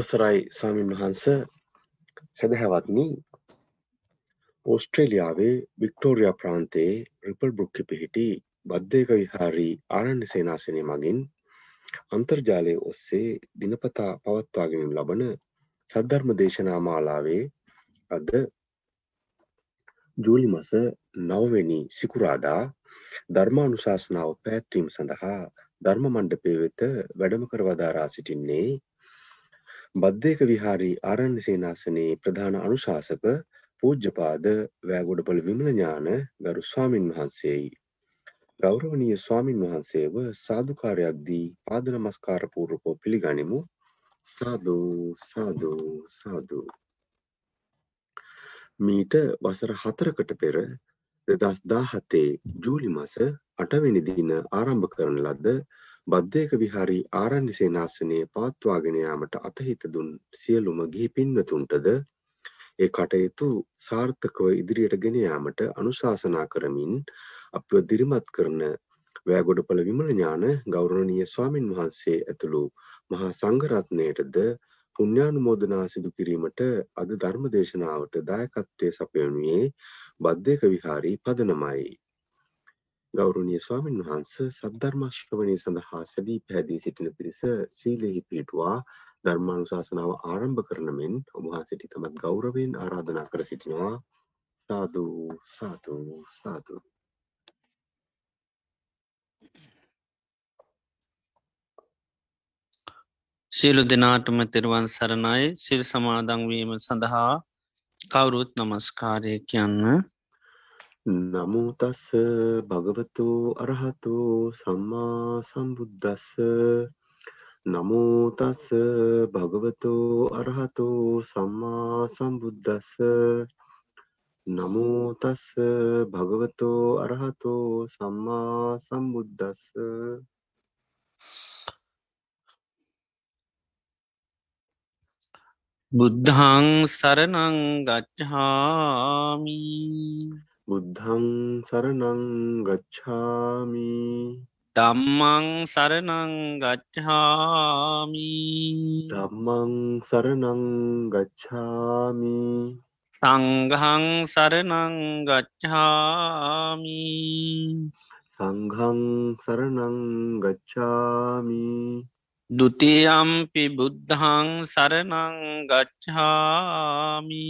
අවසරයි ස්වාමීන් වහන්ස. සැදැහැවත්නි ඕස්ට්‍රේලියාවේ වික්ටෝරියා ප්‍රාන්තයේ රිපල් බෘක්කි පිහිටි බද්ධයක විහාරී ආරණ්‍ය සේනාසනය මගින් අන්තර්ජාලය ඔස්සේ දිනපතා පවත්වාගෙනින් ලබන සද්ධර්ම දේශනා මාලාවේ අද ජූලි මස නවවෙනි සිකුරාදා ධර්මානුශාසනාව පැත්වීම සඳහා ධර්ම මණ්ඩපය වෙත වැඩම කර වදාරා සිටින්නේ බද්ධයක විහාරී ආරණ්‍ය සේනාසනයේ ප්‍රධාන අනුශාසක පූජ්‍යපාද වෑගොඩපළ විමල ඥාන ගරු ස්වාමින් වහන්සේයි. ගෞරවනීය ස්වාමින් වහන්සේව සාදුකාරයක් දී පාද නමස්කාර පූර්වකව පිළිගනිමු. සාදු සාදු සාදු. මීට වසර හතරකට පෙර දෙදස් දාහතේ ජූලි මස අටවෙනි දින ආරම්භ කරන ලද බද්ධයක විහාරී ආරණ්‍ය සේනාසනයේ පවත්වාගෙන යාමට අතහිත දුන් සියලුම ගිහි පින්වතුන්ටද ඒ කටයුතු සාර්ථකව ඉදිරියට ගෙන යාමට අනුශාසනා කරමින් අපව දිරිමත් කරන වෑගොඩපළ විමල ඥාන ගෞරවනීය ස්වාමින් වහන්සේ ඇතුළු මහා සංඝරත්නයටද පුණ්‍යානුමෝදනා සිදු කිරීමට අද ධර්ම දේශනාවට දායකත්වය සපයනුයේ බද්ධයක විහාරී පදනමයි. ගෞරවනීය ස්වාමින් වහන්ස සද්ධර්ම ශ්‍රවණය සඳහා සැදී පැහැදී සිටින පිරිස ශීලෙහි පිහිටුවා ධර්මානුශාසනාව ආරම්භ කරන මෙන් ඔබ වහන්සේට තමත් ගෞරවයෙන් ආරාධනා කර සිටිනවා. සාදු සාදු සාදු. සියලු දෙනාටම තෙරුවන් සරණයි. සිල් සමාදංවීම සඳහා කවුරුත් නමස්කාරය කියන්න නමුතස්ස භගවතු අරහතු සම්මා සම්බුද්ධස්ස නමුතස්ස භගවතු අරහතු සම්මා සම්බුද්ධස්ස නමුතස්ස භගවතු අරහතු සම්මා සම්බුද්ධස්ස බුද්ධං සරණං ගච්ඡාමී. බුද්ධං සරණං ගච්ඡාමි. දම්මං සරණං ගච්ඡාමි. ධම්මං සරණං ගච්ඡාමි. සංඝං සරණං ගච්ඡාමි. සංඝං සරණං ගච්ඡාමි දුතියම්පි බුද්ධං සරණං ගච්ඡාමි।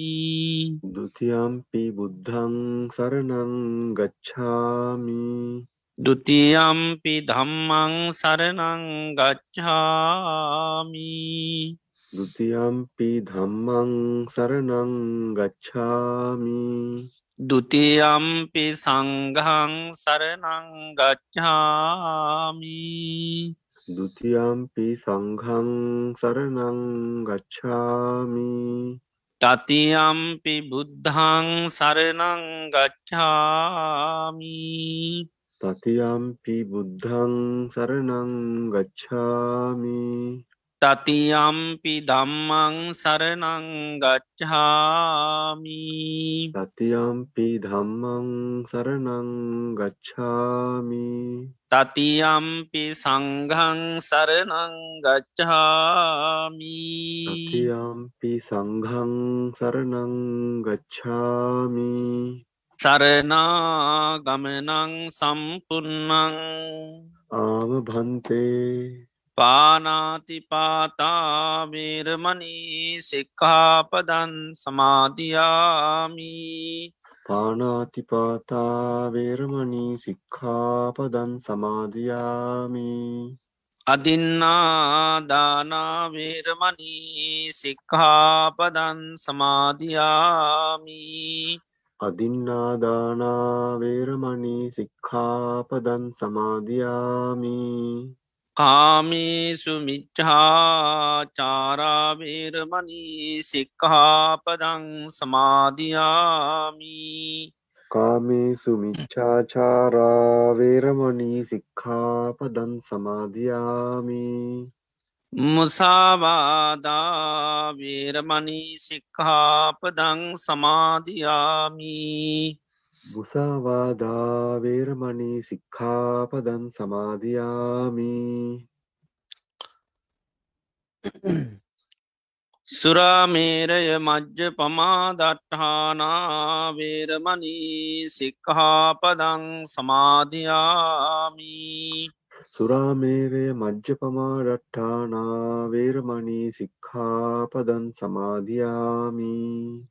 දුතියම්පි බුද්ධං සරණං ගච්ඡාමි। දුතියම්පි ධම්මං සරණං ගච්ඡාමි। දුතියම්පි ධම්මං සරණං ගච්ඡාමි। දුතියම්පි සංඝං සරණං ගච්ඡාමි। දුතියම්පි සංඝං සරණං ගච්ඡාමි තතියම්පි බුද්ධං සරණං ගච්ඡාමි තතියම්පි බුද්ධං සරණං ගච්ඡාමි තතියම්පි දම්මං සරණං ගච්ඡාමි. තතියම්පි ධම්මං සරණං ගච්ඡාමි. තතියම්පි සංඝං සරණං ගච්ඡාමි. තතියම්පි සංඝං සරණං ගච්ඡාමි. සරනා ගමනං සම්පන්නං ආම භන්තේ පානාතිපාතාවේරමනී සික්කාපදන් සමාධයාමී පානාතිපාතාවේරමනී සික්ඛාපදන් සමාධයාමි අදින්නාදානාවේරමනී සික්ඛාපදන් සමාධයාමී අදින්නාදානාවේරමනී සික්ඛාපදන් සමාධයාමී කාමේසු මිච්චාචාරාවේරමනී සික්කහාපදං සමාධයාමී කාමේසු මිච්ඡාචාරාවේරමනී සික්ඛාපදන් සමාධයාමි මුසාවාදාවේරමනී සික්ඛාපදං සමාධයාමී මුසාවාදා වේරමණී සික්ඛාපදං සමාදියාමි. සුරාමේරය මජ්්‍ය පමාදට්ඨානාවේරමනී සික්හාපදං සමාධයාමී සුරාමේරය මජ්්‍ය පමාරට්ඨානාවේරමනී සික්ඛාපදන් සමාධයාමී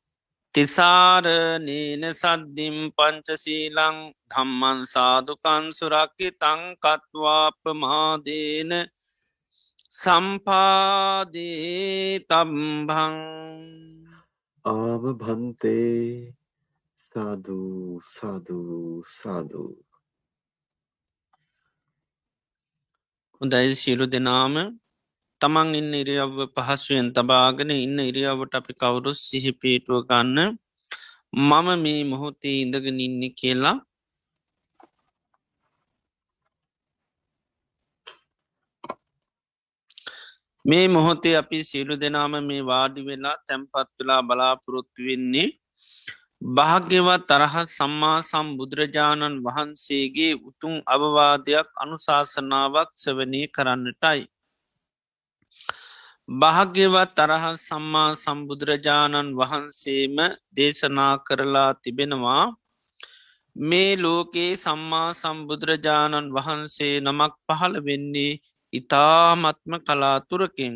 තිසාරනීන සද්දිම් පංචසීලං ධම්මන් සාධකන් සුරක්කි තංකත්වාපමාදේන සම්පාදී තම්බං ආම භන්තේ සාධූ සාධූ සාධූ හොඳයි සියලු දෙනාම තමන් ඉන්න ඉරියව්ව පහසුවෙන් තබාගෙන ඉන්න ඉරියවට අපි කවුරුස් සිහිපේටුව ගන්න මම මේ මොහොතේ ඉඳගෙන ඉන්න කියලා මේ මොහොතේ අපි සියලු දෙනාම මේ වාඩි වෙලා තැන්පත්තුලා බලාපොරොත්තු වෙන්නේ භාග්‍යවත් තරහත් සම්මා සම්බුදුරජාණන් වහන්සේගේ උතුම් අවවාදයක් අනුශාසනාවක් සවනී කරන්නටයි. භාග්‍යවත් තරහත් සම්මා සම්බුදුරජාණන් වහන්සේම දේශනා කරලා තිබෙනවා මේ ලෝකයේ සම්මා සම්බුදුරජාණන් වහන්සේ නමක් පහළ වෙන්නේ ඉතාමත්ම කලාතුරකින්.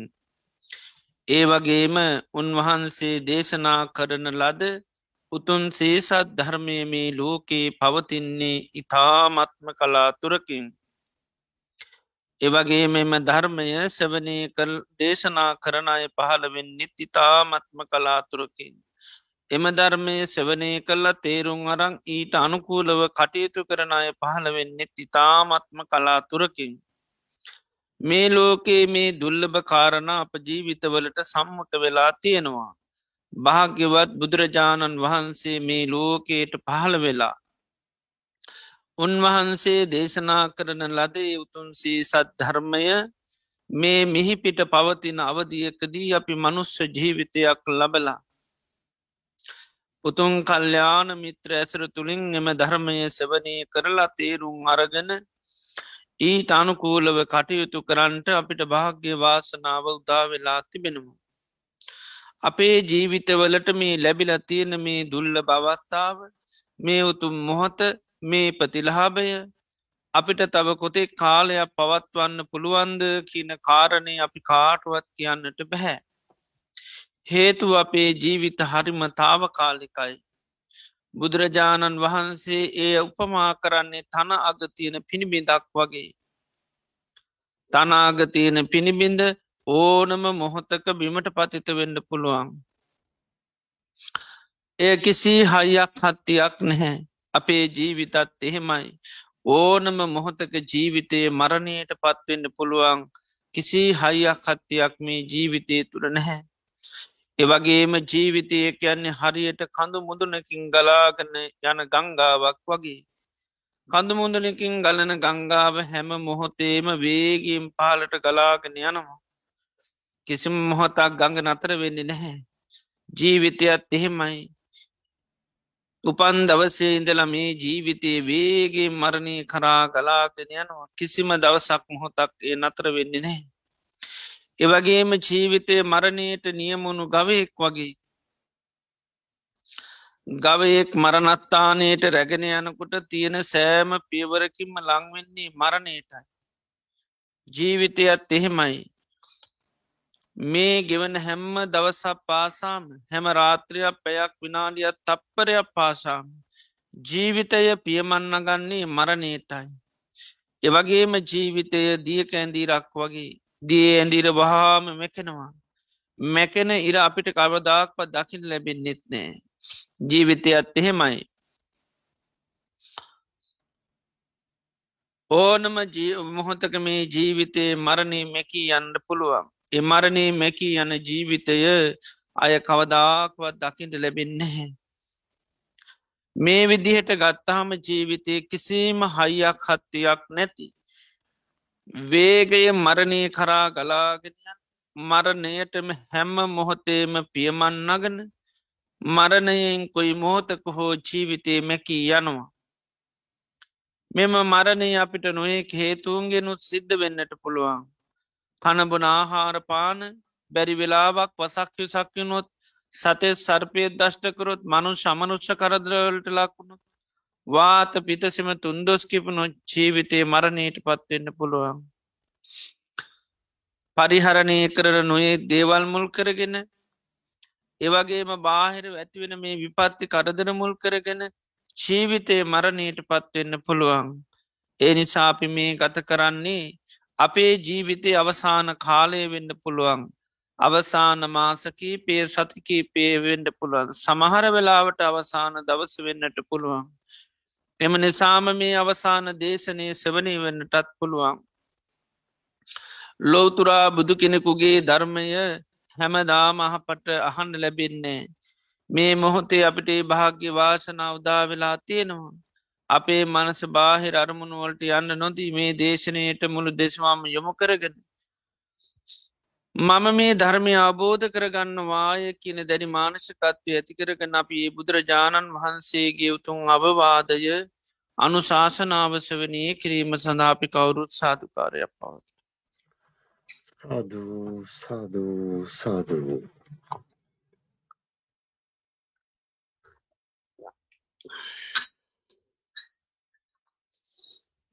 ඒ වගේම උන්වහන්සේ දේශනා කරන ලද උතුන් සේසත් ධර්මය මේ ලෝකයේ පවතින්නේ ඉතාමත්ම කලාතුරකින්. එවගේ මෙම ධර්මය සවනය කල් දේශනා කරන අය පහළවෙන් නිත් ඉතාමත්ම කලාතුරකින්. එම ධර්මය සෙවනය කල්ලා තේරුම් අරං ඊට අනුකූලව කටයුතු කරන අය පහළවෙන්නෙත් ඉතාමත්ම කලාතුරකින්. මේ ලෝකයේ මේ දුල්ලභ කාරණ අප ජීවිතවලට සම්මත වෙලා තියෙනවා. භාග්‍යවත් බුදුරජාණන් වහන්සේ මේ ලෝකයට පහළ වෙලා. උන්වහන්සේ දේශනා කරන ලදේ උතුන්සේ සත් ධර්මය මේ මිහිපිට පවතින අවදියකදී අපි මනුස්්‍ය ජීවිතයක් ලබලා. උතුන් කල්්‍යාන මිත්‍ර ඇසර තුළින් එම ධර්මය සවනය කරලා තේරුම් අරගෙන ඊට අනුකූලව කටයුතු කරන්නට අපිට භාග්‍ය වාසනාව උදා වෙලා තිබෙනවා. අපේ ජීවිතවලට මේ ලැබිල තියෙන මේ දුල්ල බවත්තාව මේ උතුම් මොහොත මේ ප්‍රතිලහාභය අපිට තව කොතේ කාලයක් පවත්වන්න පුළුවන්ද කියන කාරණය අපි කාටුවත් කියන්නට බැහැ. හේතු අපේ ජීවිත හරිම තාව කාලිකයි. බුදුරජාණන් වහන්සේ ඒ උපමා කරන්නේ තන අගතියන පිණිබිඳක් වගේ. තනාගතියන පිණිබිඳ ඕනම මොහොතක බිමට පතිත වෙන්න පුළුවන්. එය කිසි හයියක් හත්තියක් නැහැ. අපේ ජීවිතත් එහෙමයි. ඕනම මොහොතක ජීවිතයේ මරණයට පත්වෙන්න පුළුවන් කිසි හයියක් හත්තියක් මේ ජීවිතය තුළ නැහැ. එවගේම ජීවිතය කියන්නේ හරියට කඳු මුදුනකින් ගලාගන යන ගංගාවක් වගේ. කඳු මුදුනකින් ගලන ගංගාව හැම මොහොතේම වේගීම් පාලට ගලාගෙන යනවා. කිසිම මොහොතක් ගඟ නතර වෙන්නේ නැහැ. ජීවිතයත් එහෙමයි. උපන් දවසේ ඉඳලා මේ ජීවිතයේ වේගේ මරණය කරා ගලාගෙන යනවා කිසිම දවසක් මොහොතක් ඒ නතර වෙන්නේ නැහැ. එවගේම ජීවිතය මරණයට නියමුණු ගවයෙක් වගේ. ගවයෙක් මරණත්තානයට රැගෙන යනකොට තියෙන සෑම පියවරකින්ම ලංවෙන්නේ මරණයටයි. ජීවිතයත් එහෙමයි. මේ ගෙවන හැම්ම දවසක් පාසාම හැම රාත්‍රයක් පැයක් විනාඩියත් තප්පරයක් පාසාම ජීවිතය පියමන්න ගන්නේ මරණයටයි. එවගේම ජීවිතය දිය කැන්දීරක් වගේ දිය ඇඳීර වහාම මෙකෙනවා. මැකෙන ඉර අපිට කවදාක්ප දකිින් ලැබෙන්න්නෙත් නෑ. ජීවිතයත් එහෙමයි. ඕනම මොහොතක මේ ජීවිතයේ මරණී මැකී යන්න පුළුවන්. එමරණේ මැකී යන ජීවිතය අය කවදාක්වත් දකිට ලැබෙන්නේ. මේ විදිහට ගත්තාම ජීවිතය කිසිම හයියක් හත්තියක් නැති. වේගය මරණය කරා ගලාගෙනයන් මරණයටම හැම්ම මොහොතේම පියමන් නගන මරණයෙන් කොයි මෝතක හෝ ජීවිතය මැකී යනවා. මෙම මරණය අපිට නොයෙක් හේතුන්ගෙනුත් සිද්ධ වෙන්නට පුළුවන්. කණබන ආහාරපාන බැරි වෙලාවක් වසක්ය සක්යනොත් සතේ සර්පය දෂ්ටකරොත් මනු සමනුච්ෂ කරදරවලට ලක්වුණු වාත පිතසම තුන්දොස් කිපනො ජීවිතය මරණයට පත්වෙන්න පුළුවන්. පරිහරණය කරන නොයේ දේවල් මුල් කරගෙන ඒවගේම බාහිර ඇතිවෙන මේ විපත්ති කරදර මුල් කරගෙන ජීවිතය මරණයට පත්වෙන්න පුළුවන්. ඒ නිසාපි මේ ගත කරන්නේ අපේ ජීවිතය අවසාන කාලය වෙන්න පුළුවන්. අවසාන මාසකී පේ සතිකී පේවෙන්ඩ පුළුවන් සමහර වෙලාවට අවසාන දවස වෙන්නට පුළුවන්. එම නිසාම මේ අවසාන දේශනය සවනී වෙන්නටත් පුළුවන්. ලෝතුරා බුදු කෙනෙකුගේ ධර්මය හැමදාම අහපට අහන්න ලැබෙන්නේ. මේ මොහොතේ අපිට භාග්‍ය වාසනා උදා වෙලා තියෙනවා. අපේ මනස බාහිර අරමුණුවලට යන්න නොදී මේ දේශනයට මුළු දෙශවාම යොමු කරගෙන. මම මේ ධර්මය අබෝධ කරගන්න වාය කියන දැරි මානශකත්වය ඇතිකරගන්න අපි බුදුරජාණන් වහන්සේගේ උතුන් අවවාදය අනුශාසනාවසවනයේ කිරීම සඳාපි කවුරුත් සාධකාරයක් පවත්. සාධූ සාධූ සාධූ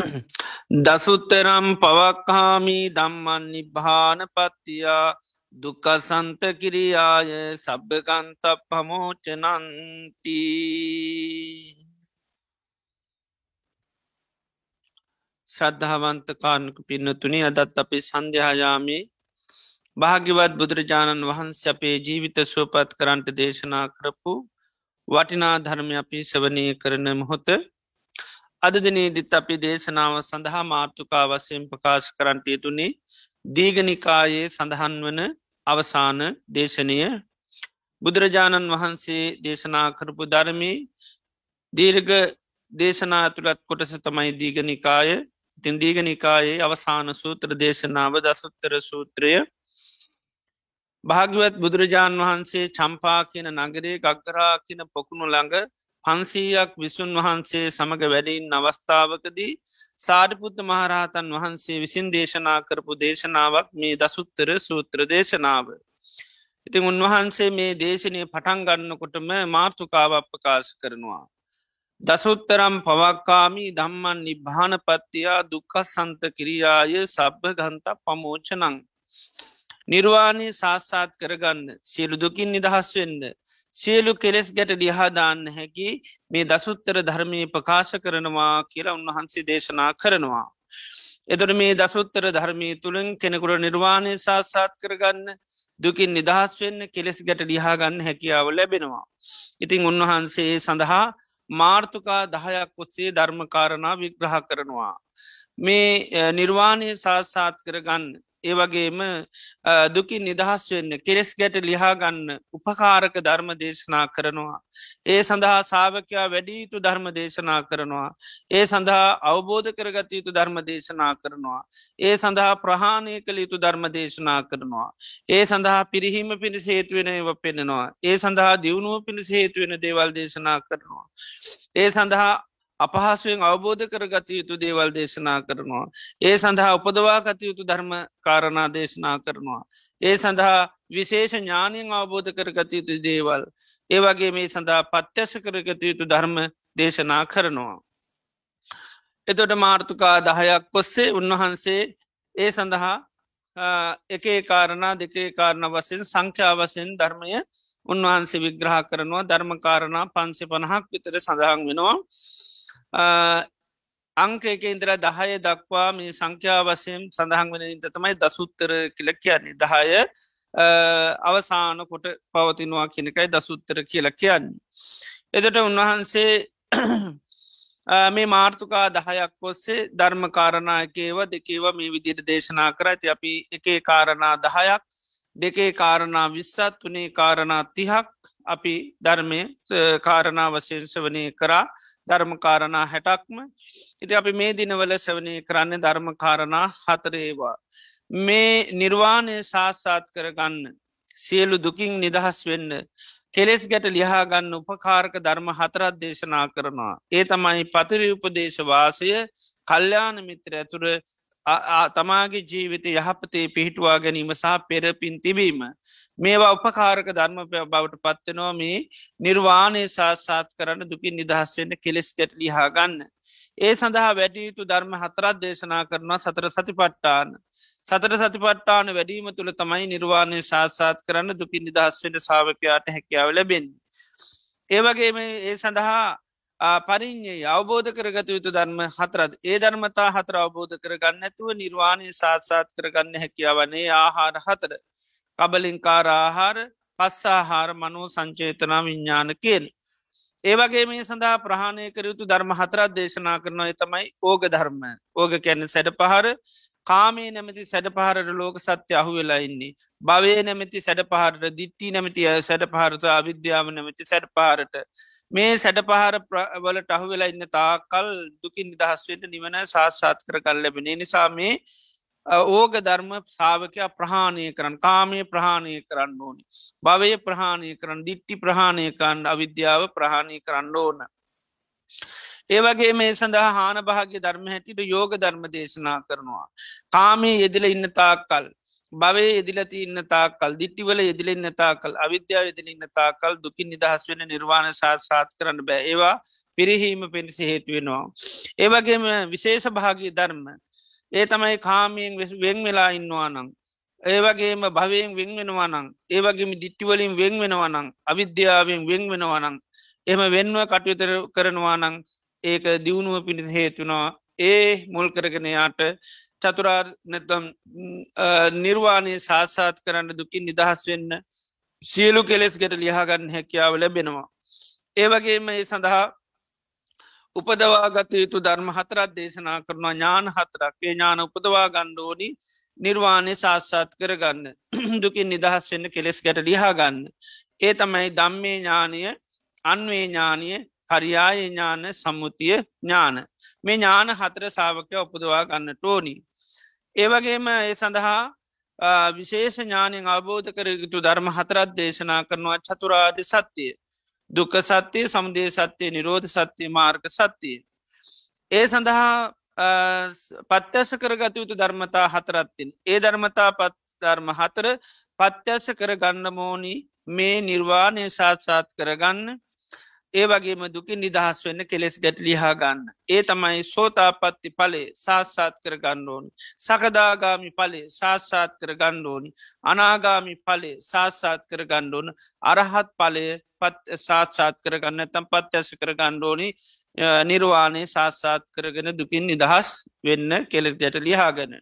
දසුත්තරම් පවක්කාමි දම්මන් නිභාන පත්තියා දුකසන්ත කිරියාය සබ්භකන්ත පමෝචනන්ති ශ්‍රද්ධාවන්ත කාරණක පින්නතුනි අදත් අපි සන්ධ්‍යහයාමේ භාගිවත් බුදුරජාණන් වහන්ස අපේ ජීවිත සුවපත් කරන්ට දේශනා කරපු වටිනා ධර්මය අපි සවනය කරන මොහොත අදදිනේදිත් අපි දේශනාව සඳහා මාර්ථකා වසයෙන් ප්‍රකාශ කරන්ටය තුනේ දීගනිකායේ සඳහන් වන අවසාන දේශනය. බුදුරජාණන් වහන්සේ දේශනා කරපු ධර්මී දීර්ග දේශනා තුළත් කොටස තමයි දීගනිකාය ඉතින් දීගනිකායේ අවසාන සූත්‍ර දේශනාව දසුත්තර සූත්‍රය. භාගවත් බුදුරජාණන් වහන්සේ චම්පා කියන නගරේ ගක්කරා කියන පොකුණු ළඟ පන්සීයක් විසුන් වහන්සේ සමඟ වැඩින් අවස්ථාවකදී සාරිපුත්ත මහරහතන් වහන්සේ විසින් දේශනා කරපු දේශනාවක් මේ දසුත්තර සූත්‍ර දේශනාව. ඉතින් උන්වහන්සේ මේ දේශනය පටන් ගන්නකොටම මාර්ථකාව අපකාශ කරනවා. දසුත්තරම් පවක්කාමී දම්මන් නිභානපත්තියා දුක්ක සන්ත කිරියාය සබ්භ ගන්ත පමෝචනං. නිර්වාණය සාස්සාත් කරගන්න සියලු දුකින් නිදහස් වෙන්න සියලු කෙලෙස් ගැට ලිහාදාන්න හැකි මේ දසුත්තර ධර්මය ප්‍රකාශ කරනවා කියලා උන්වහන්සේ දේශනා කරනවා. එදොට මේ දසුත්තර ධර්මය තුළින් කෙනෙකුට නිර්වාණය සාස්සාත් කරගන්න දුකින් නිදහස් වෙන්න කෙලෙස් ගැට ලිහාගන්න හැකියාව ලැබෙනවා. ඉතිං උන්වහන්සේ සඳහා මාර්ථකා දහයක් ඔත්සේ ධර්මකාරණා විග්‍රහ කරනවා. මේ නිර්වාණය සාස්සාත් කරගන්න ඒවගේම දුකි නිදහස් වෙන්න කෙස් ගැට ලිහාගන්න උපකාරක ධර්ම දේශනා කරනවා. ඒ සඳහා සාාවකයා වැඩියුතු ධර්ම දේශනා කරනවා. ඒ සඳහා අවබෝධ කරගත යුතු ධර්ම දේශනා කරනවා. ඒ සඳහා ප්‍රහාණය කළ යුතු ධර්ම දේශනා කරනවා. ඒ සඳහා පිරිහීම පිණි සේතුවෙන ඒව පෙන්නෙනවා. ඒ සඳහා දියුණුව පිණි සේතුවෙන දේවල් දේශනා කරනවා. ඒ සඳහා අපහසුවෙන් අවබෝධ කරගත යුතු දේවල් දේශනා කරනවා. ඒ සඳහා උපදවා ගත යුතු ධර්ම කාරණා දේශනා කරනවා. ඒ සඳහා විශේෂ ඥානයෙන් අවබෝධ කරගත යුතු දේවල්. ඒවගේ මේ සඳහා පත්්‍යස කරගත යුතු ධර්ම දේශනා කරනවා. එතොට මාර්ථකා දහයක් කොස්සේ උන්වහන්සේ ඒ සඳහා එකේ කාරණා දෙකේ කාරණ වසයෙන් සංඛ්‍යාවසයෙන් ධර්මය උන්වහන්සේ විග්‍රහ කරනවා ධර්මකාරණා පන්සි පණහක් විතර සඳහන් වෙනවා. අංකයක ඉන්දර දහය දක්වා මේ සංඛ්‍යා වසයෙන් සඳහන් වෙන ඉට තමයි දසුත්තර කියල කියන්නේ දහය අවසාන කොට පවතිනවා කියනකයි දසුත්තර කියල කියන්නේ. එදට උන්වහන්සේ මේ මාර්ථකා දහයක් ඔස්සේ ධර්ම කාරණයකේව දෙකේව මේ විදියට දේශනා කර ඇති අපි එකේ කාරණා දහයක් දෙකේ කාරණා විස්සත් වනේ කාරණා තිහක් අපි ධර්මය කාරණා වසයෙන් සවනය කරා. ධර්මකාරණා හැටක්ම. ඉති අපි මේ දිනවල සවනය කරන්න ධර්මකාරණා හතරේවා. මේ නිර්වාණය සාස්සාත් කරගන්න සියලු දුකින් නිදහස් වෙන්න කෙලෙස් ගැට ලිහාගන්න උපකාරක ධර්ම හතරත් දේශනා කරනවා. ඒ තමයි පතිරි උපදේශවාසය කල්්‍යාන මිත්‍ර ඇතුර තමාගේ ජීවිත යහපතේ පිහිටුවා ගැනීම සහ පෙරපින් තිබීම. මේවා උපකාරක ධර්මපය බවට පත්වෙනවා මේ නිර්වාණය සාත්සාත් කරන්න දුකින් නිදහස්වෙන්න කෙලෙස් ගැට ලිහා ගන්න. ඒ සඳහා වැඩියුතු ධර්ම හතරත් දේශනා කරනවා සතර සති පට්ටාන. සතර සතිපට්ටාන වැඩීම තුළ තමයි නිර්වාණය සාත්සාත් කරන්න දුකින් නිදහස්වෙන සාාවකයාට හැකියාව ලැබෙන්. ඒවගේම ඒ සඳහා පරිින්යේ අවබෝධ කරගත යුතු ධර්ම හතරත් ඒ ධර්මතා හතර අවබෝධ කරගන්න ඇතුව නිර්වාණය සාත්සාත් කරගන්න හැකියාවනේ ආහාර හතර. කබලින්කාර ආහාර පස්සාහාර මනෝ සංචේතනා විඤ්ඥාන කියල්. ඒවගේ මේ සඳහා ප්‍රහණය කරයුතු ධර්ම හතරත් දේශනා කරනවා තමයි ඕග ධර්ම ඕග කැන්න සැඩ පහර කාමේ නැමති සැඩ පහරට ලෝක සත්‍ය අහු වෙලා ඉන්නේ භවය නැමති සැඩ පහරට දිත්ති නැමතිය සැඩ පහරත අවිද්‍යාව නැමති සැඩ පහරට මේ සැඩ පහර වලට අහු වෙලා ඉන්න තාකල් දුකින් නිදහස්වයට නිවන සාත්සාත් කර කල් ලැබෙන නිසා මේ ඕග ධර්ම සාාවකයා ප්‍රහාණය කරන්න කාමය ප්‍රහාණය කරන්න ඕනි. භවය ප්‍රහාණය කරන්න දිට්ටි ප්‍රහාණය කරන්න අවිද්‍යාව ප්‍රහාණය කරන්න ඕන. ඒවගේ මේ සඳහා හාන භාග්‍ය ධර්ම හැටිට යෝග ධර්ම දේශනා කරනවා. කාමී යෙදිල ඉන්න තාක්කල්. භවේ එදිලති ඉන්න තාකල් දිට්ටිවල යෙදිල ඉන්න තාකල් අවිද්‍යාව යෙදිල ඉන්න තාකල් දුකින් නිදහස් වෙන නිර්වාණ සාත්සාත් කරන්න බෑ ඒවා පිරිහීම පිණිසි හේතු වෙනවා. ඒවගේම විශේෂ භාගී ධර්ම. ඒ තමයි කාමයෙන් වෙන් වෙලා ඉන්නවා නං. ඒවගේම භවයෙන් වෙන් වෙනවා නං ඒවගේම දිට්ටිවලින් වෙන් වෙනවා නං අවිද්‍යාවෙන් වෙන් වෙනවා නං එම වෙන්ව කටයුතර කරනවා නං ඒක දියුණුව පිණි හේතුනා ඒ මුල් කරගෙන යාට චතුරාර් නැතම් නිර්වාණය සාත්සාත් කරන්න දුකින් නිදහස් වෙන්න සියලු කෙලෙස් ගෙට ලියහගන්න හැකියාව ලැබෙනවා. ඒවගේම ඒ සඳහා උපදවාගත යුතු ධර්ම හතරත් දේශනා කරනවා ඥාන හතරක් ඒ ඥාන උපදවා ගණ්ඩෝනි නිර්වාණය සාත්සාත් කරගන්න දුකින් නිදහස් වෙන්න කෙලෙස් ගැට ලිහාගන්න. ඒ තමයි දම්මේ ඥානය අන්වේ ඥානය පරියාය ඥාන සම්මුතිය ඥාන මේ ඥාන හතර සාාවකය උපදවා ගන්න ටෝනි. ඒවගේම ඒ සඳහා විශේෂ ඥානයෙන් අවබෝධ කරයුතු ධර්ම හතරත් දේශනා කරනවා චතුරාධි සත්‍යය. දුක සත්‍යය සමුදේ සත්‍යය නිරෝධ සත්‍යය මාර්ග සත්‍යය. ඒ සඳහා පත්‍යස කරගත යුතු ධර්මතා හතරත්තින්. ඒ ධර්මතා පත් ධර්ම හතර පත්‍යස කර ගන්න මෝනි මේ නිර්වාණය සාත්සාත් කරගන්න ඒ වගේම දුකින් නිදහස් වෙන්න කෙලෙස් ගැට ලිහා ගන්න. ඒ තමයි සෝතාපත්ති පලේ සාත්සාත් කර ගණ්ඩෝනි. සකදාගාමි පලේ සාත්සාත් කර ගණ්ඩෝනි. අනාගාමි පලේ සාත්සාත් කර ගණ්ඩෝන අරහත් පලය පත් සාත්සාත් කරගන්න තම් පත්්‍යස කර ගණ්ඩෝනි නිර්වාණය සාත්සාත් කරගෙන දුකින් නිදහස් වෙන්න කෙලෙක් ගැට ලිහාගන්න.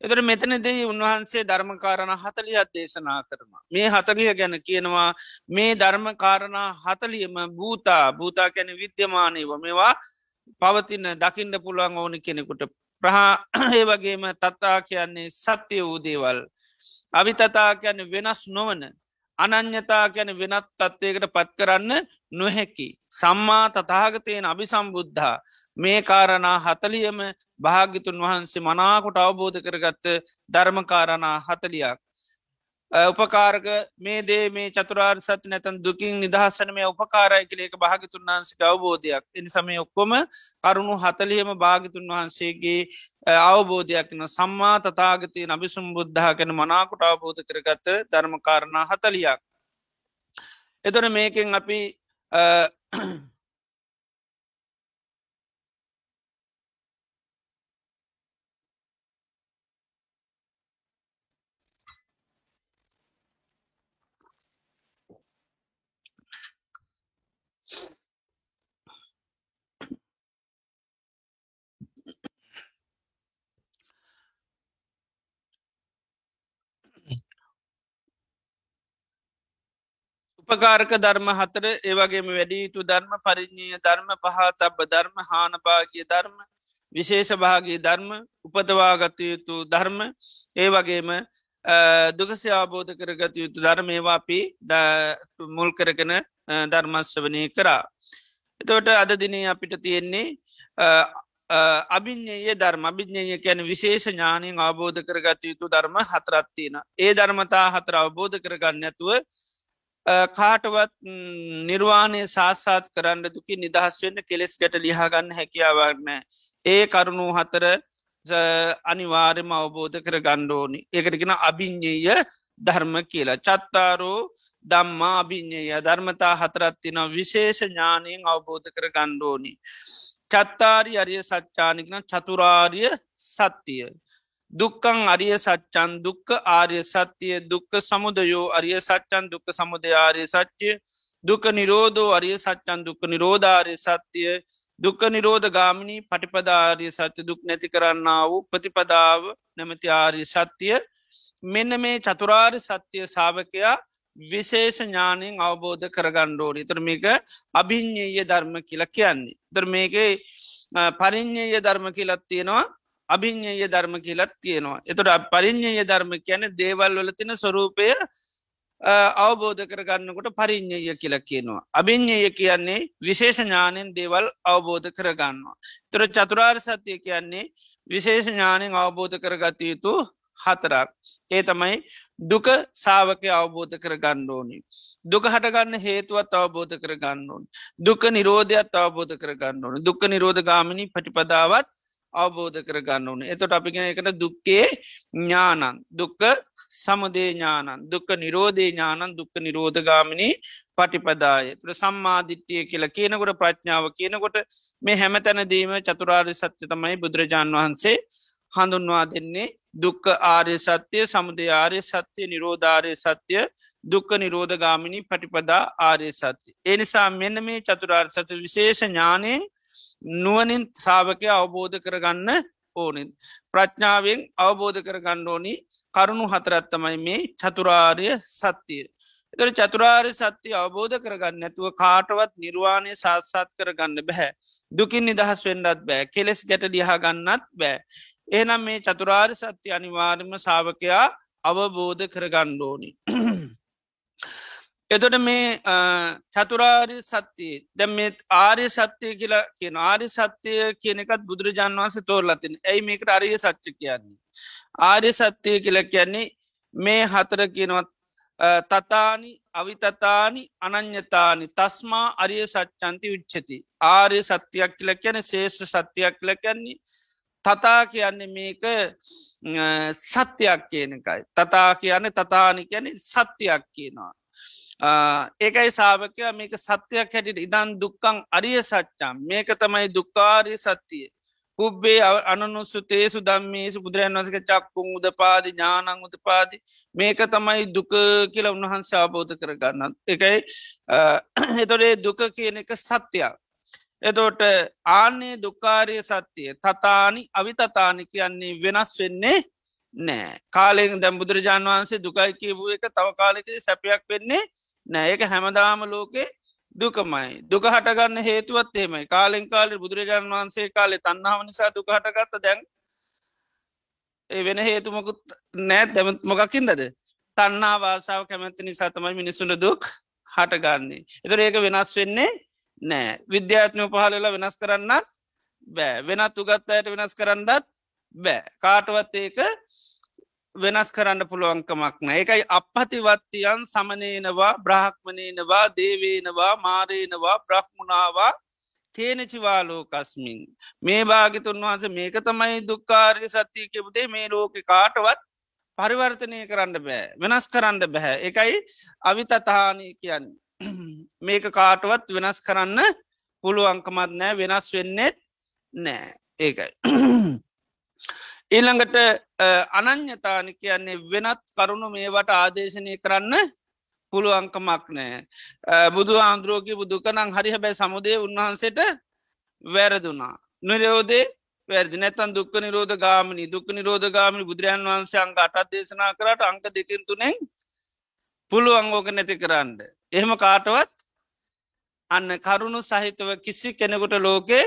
එතර මෙතනදී උන්වහන්සේ ධර්මකාරණ හතලියත් දේශනා කරන. මේ හතලිය ගැන කියනවා මේ ධර්මකාරණා හතලියම භූතා භූතා කැන විද්‍යමානයව මේවා පවතින දකිින්ඩ පුළුවන් ඕනි කෙනෙකුට ප්‍රහා ඒ වගේම තත්තා කියන්නේ සත්‍යය වූ දේවල්. අවිතතා කියන වෙනස් නොවන අනං්‍යතා ගැන වෙනත් තත්වයකට පත් කරන්න නොහැකි. සම්මා තතාගතයෙන් අභි සම්බුද්ධා මේ කාරණා හතලියම භාගිතුන් වහන්සේ මනාකොට අවබෝධ කරගත්ත ධර්මකාරණා හතලියක්. උපකාරක මේ දේ මේ චතුරාර් සති නැතන් දුකින් නිදහස්සන මේ උපකාරය කලේක භාගිතුන් වහන්සේ අවබෝධයක් එනි සමය ඔක්කොම කරුණු හතලියම භාගිතුන් වහන්සේගේ අවබෝධයක්න සම්මා තතාගතය නබිසුම් බුද්ධහ කැන මනාකුට අවබෝධ කරගත්ත ධර්මකාරණා හතලියක්. එතොන මේකෙන් අපි උපකාරක ධර්ම හතර ඒවගේම වැඩියුතු ධර්ම පරිිඥය ධර්ම පහතබ ධර්ම හානභාගිය ධර්ම විශේෂ භාගී ධර්ම උපදවාගත යුතු ධර්ම ඒ වගේම දුකසි අවබෝධ කරගත යුතු ධර්මේවා අපි මුල් කරගෙන ධර්මස්වනය කරා. එතවට අද දිනේ අපිට තියෙන්නේ අභිඥයේ ධර්ම අභිඥය කැන විශේෂ ඥානයෙන් අවබෝධ කරගත යුතු ධර්ම හතරත්තියෙන. ඒ ධර්මතා හතර අවබෝධ කරගන්න ඇතුව කාටවත් නිර්වාණය සාස්සාත් කරන්න දුකි නිදහස් වෙන්න කෙලෙස් ගැට ලිහාගන්න හැකියාවන්න. ඒ කරුණු හතර අනිවාර්යම අවබෝධ කර ගණ්ඩෝනි. ඒකටගෙන අභිං්ඥය ධර්ම කියලා. චත්තාරෝ දම්මා අභිං්ඥය ධර්මතා හතරත්තින විශේෂ ඥානයෙන් අවබෝධ කර ගණ්ඩෝනි. චත්තාරි අරිය සච්චානිකන චතුරාර්ය සත්‍යය. දුක්කං අරිය සච්චන් දුක්ක ආර්ය සත්‍යය දුක්ක සමුදයෝ අරිය සච්චන් දුක්ක සමුදය ආර්ය සච්චය දුක නිරෝධෝ අරිය සච්චන් දුක්ක නිරෝධාරය සත්‍යය දුක්ක නිරෝධ ගාමිණී පටිපදාාරය සත්‍ය දුක් නැති කරන්න වූ ප්‍රතිපදාව නැමති ආර්ය සත්‍යය මෙන්න මේ චතුරාර් සත්‍යය සාාවකයා විශේෂ ඥානයෙන් අවබෝධ කරගණ්ඩෝඩි තර මේක අභිං්ඥය ධර්ම කියලා කියන්නේ. තර මේක පරිං්ඥය ධර්ම කියලත් තියෙනවා අභිං්ඥය ධර්ම කියලත් තියෙනවා. එතොට පරිං්ඥය ධර්ම කියන දේවල් වල තින ස්වරූපය අවබෝධ කරගන්නකොට පරිං්ඥය කියලා කියනවා. අභිං්ඥය කියන්නේ විශේෂ ඥානෙන් දේවල් අවබෝධ කරගන්නවා. තොර චතුරාර් සත්‍යය කියන්නේ විශේෂ ඥානෙන් අවබෝධ කරගත යුතු හතරක්. ඒ තමයි දුක සාාවකය අවබෝධ කර ගන්න ඕනි. දුක හටගන්න හේතුවත් අවබෝධ කර ගන්න ඕන්. දුක නිරෝධයක් අවබෝධ කර ගන්න ඕන දුක නිරෝධ ගාමිණි පටිපදාවත් අවබෝධ කර ගන්න ඕන. එතොට අපිගෙන එකට දුක්කේ ඥානන් දුක්ක සමදේ ඥානන් දුක්ක නිරෝධේ ඥානන් දුක්ක නිරෝධගාමිණි පටිපදාය. තුළ සම්මාධිට්්‍යය කියලා කියනකොට ප්‍රඥාව කියනකොට මේ හැමතැනදීම චතුරාර් සත්‍ය තමයි බුදුරජාණන් වහන්සේ හඳුන්වා දෙන්නේ. දුක්ක ආර්ය සත්‍යය සමුදය ආර්ය සත්‍යය නිරෝධාරය සත්‍යය දුක්ක නිරෝධ ගාමිණි පටිපදා ආර්ය සත්‍යය. එනිසා මෙන්න මේ චතුරාර් සත විශේෂ ඥානය නුවනින් සාාවකය අවබෝධ කරගන්න ඕනින්. ප්‍රඥාවෙන් අවබෝධ කරගන්න ඕනි කරුණු හතරත්තමයි මේ චතුරාර්ය සත්‍යය. එතර චතුරාර්ය සත්‍යය අවබෝධ කරගන්න ඇතුව කාටවත් නිර්වාණය සාත්සාත් කරගන්න බැහැ. දුකින් නිදහස් වෙන්ඩත් බෑ කෙලෙස් ගැට ලියහා ගන්නත් බෑ. එහනම් මේ චතුරාර් සත්‍ය අනිවාර්ම සාාවකයා අවබෝධ කරගණ්ඩෝනි. එතොට මේ චතුරාරි සත්‍යය දැ මේ ආර්ය සත්‍යය කියලා කියන ආරි සත්‍යය කියනෙකත් බුදුරජාන් වන්ස තෝරලතින් ඇයි මේකට අරිය සච්ච කියන්නේ. ආර්ය සත්‍යය කියල කියන්නේ මේ හතර කියනවත් තතානි අවිතතානි අනං්‍යතානි තස්මා අරිය සච්චන්ති විච්චති ආර්ය සත්‍යයක් කියල කියන ශේෂ සත්‍යයක් කියල කියන්නේ තතා කියන්නේ මේක සත්‍යයක් කියන එකයි. තතා කියන්නේ තතානි කියන සත්‍යයක් කියනවා. ඒකයි සාාවකය මේක සත්‍යයක් හැටිට ඉදන් දුක්කං අරිය සච්චම් මේක තමයි දුක්කාරය සත්‍යය. පුබ්බේ අනනුස්සු තේසු දම්මේසු බුදුරන් වසක චක්කුන් උද පාදි ඥානං උද පාදි මේක තමයි දුක කියලා උන්වහන්ස අවබෝධ කරගන්න. එකයි එතොරේ දුක කියන එක සත්‍යයක්. එතෝට ආන්නේ දුකාරය සත්‍යය තතානි අවිතතානි කියන්නේ වෙනස් වෙන්නේ නෑ කාලෙෙන් දැම් බුදුරජාන් වහන්සේ දුකයි කියපු එක තව කාලෙක සැපයක් වෙන්නේ නෑ. ඒක හැමදාම ලෝකේ දුකමයි. දුක හටගන්න හේතුවත් එෙමයි කාලෙන් කාලෙ බුදුරජාණන් වහන්සේ කාලෙ තන්නාව නිසා දුක හටගත්ත දැන් ඒ වෙන හේතුමකුත් නෑ. දැමත් මොකකින්දද තන්නා වාසාාව කැමැත්ත නිසා තමයි මිනිසුන දුක් හටගන්නේ. එතර ඒක වෙනස් වෙන්නේ නෑ. විද්‍යාත්මය පහලලා වෙනස් කරන්නත් බෑ. වෙනත් උගත් අයට වෙනස් කරන්නත් බෑ. කාටවත් ඒක වෙනස් කරන්න පුළුවන්කමක් නෑ එකයි අපහතිවත්තියන් සමනයනවා බ්‍රහක්මනයනවා දේවේනවා මාරේනවා බ්‍රහ්මුණවා තේනචිවාලෝකස්මින් මේ භාගිතුන් වහන්ස මේක තමයි දුක්කාරය සත්‍යය කෙබුදේ මේ ලෝක කාටවත් පරිවර්තනය කරන්න බෑ වෙනස් කරන්න බැහැ එකයි අවිතතානය කියන්නේ. මේක කාටවත් වෙනස් කරන්න පුළුවන්කමත් නෑ වෙනස් වෙන්නෙත් නෑ ඒකයි. ඊළඟට අනං්‍යතාන කියන්නේ වෙනත් කරුණු මේවට ආදේශනය කරන්න පුළුවන්කමක් නෑ. බුදු ආන්ද්‍රෝගී බුදුකනං හරි හැබැයි සමුදේ උන්වහන්සේට වැරදුනා. නිරෝදේ වැරදි නැතන් දුක්ක නිරෝධ ගාමනි දුක් නිරෝධ ගාමනි බුදුරන් වහන්සේ අංග අටත් දේශනා කරට අංක දෙකින් තුනෙන් පුළුවන් ඕක නැති කරන්න. එහෙම කාටවත් අන්න කරුණු සහිතව කිසි කෙනෙකුට ලෝකේ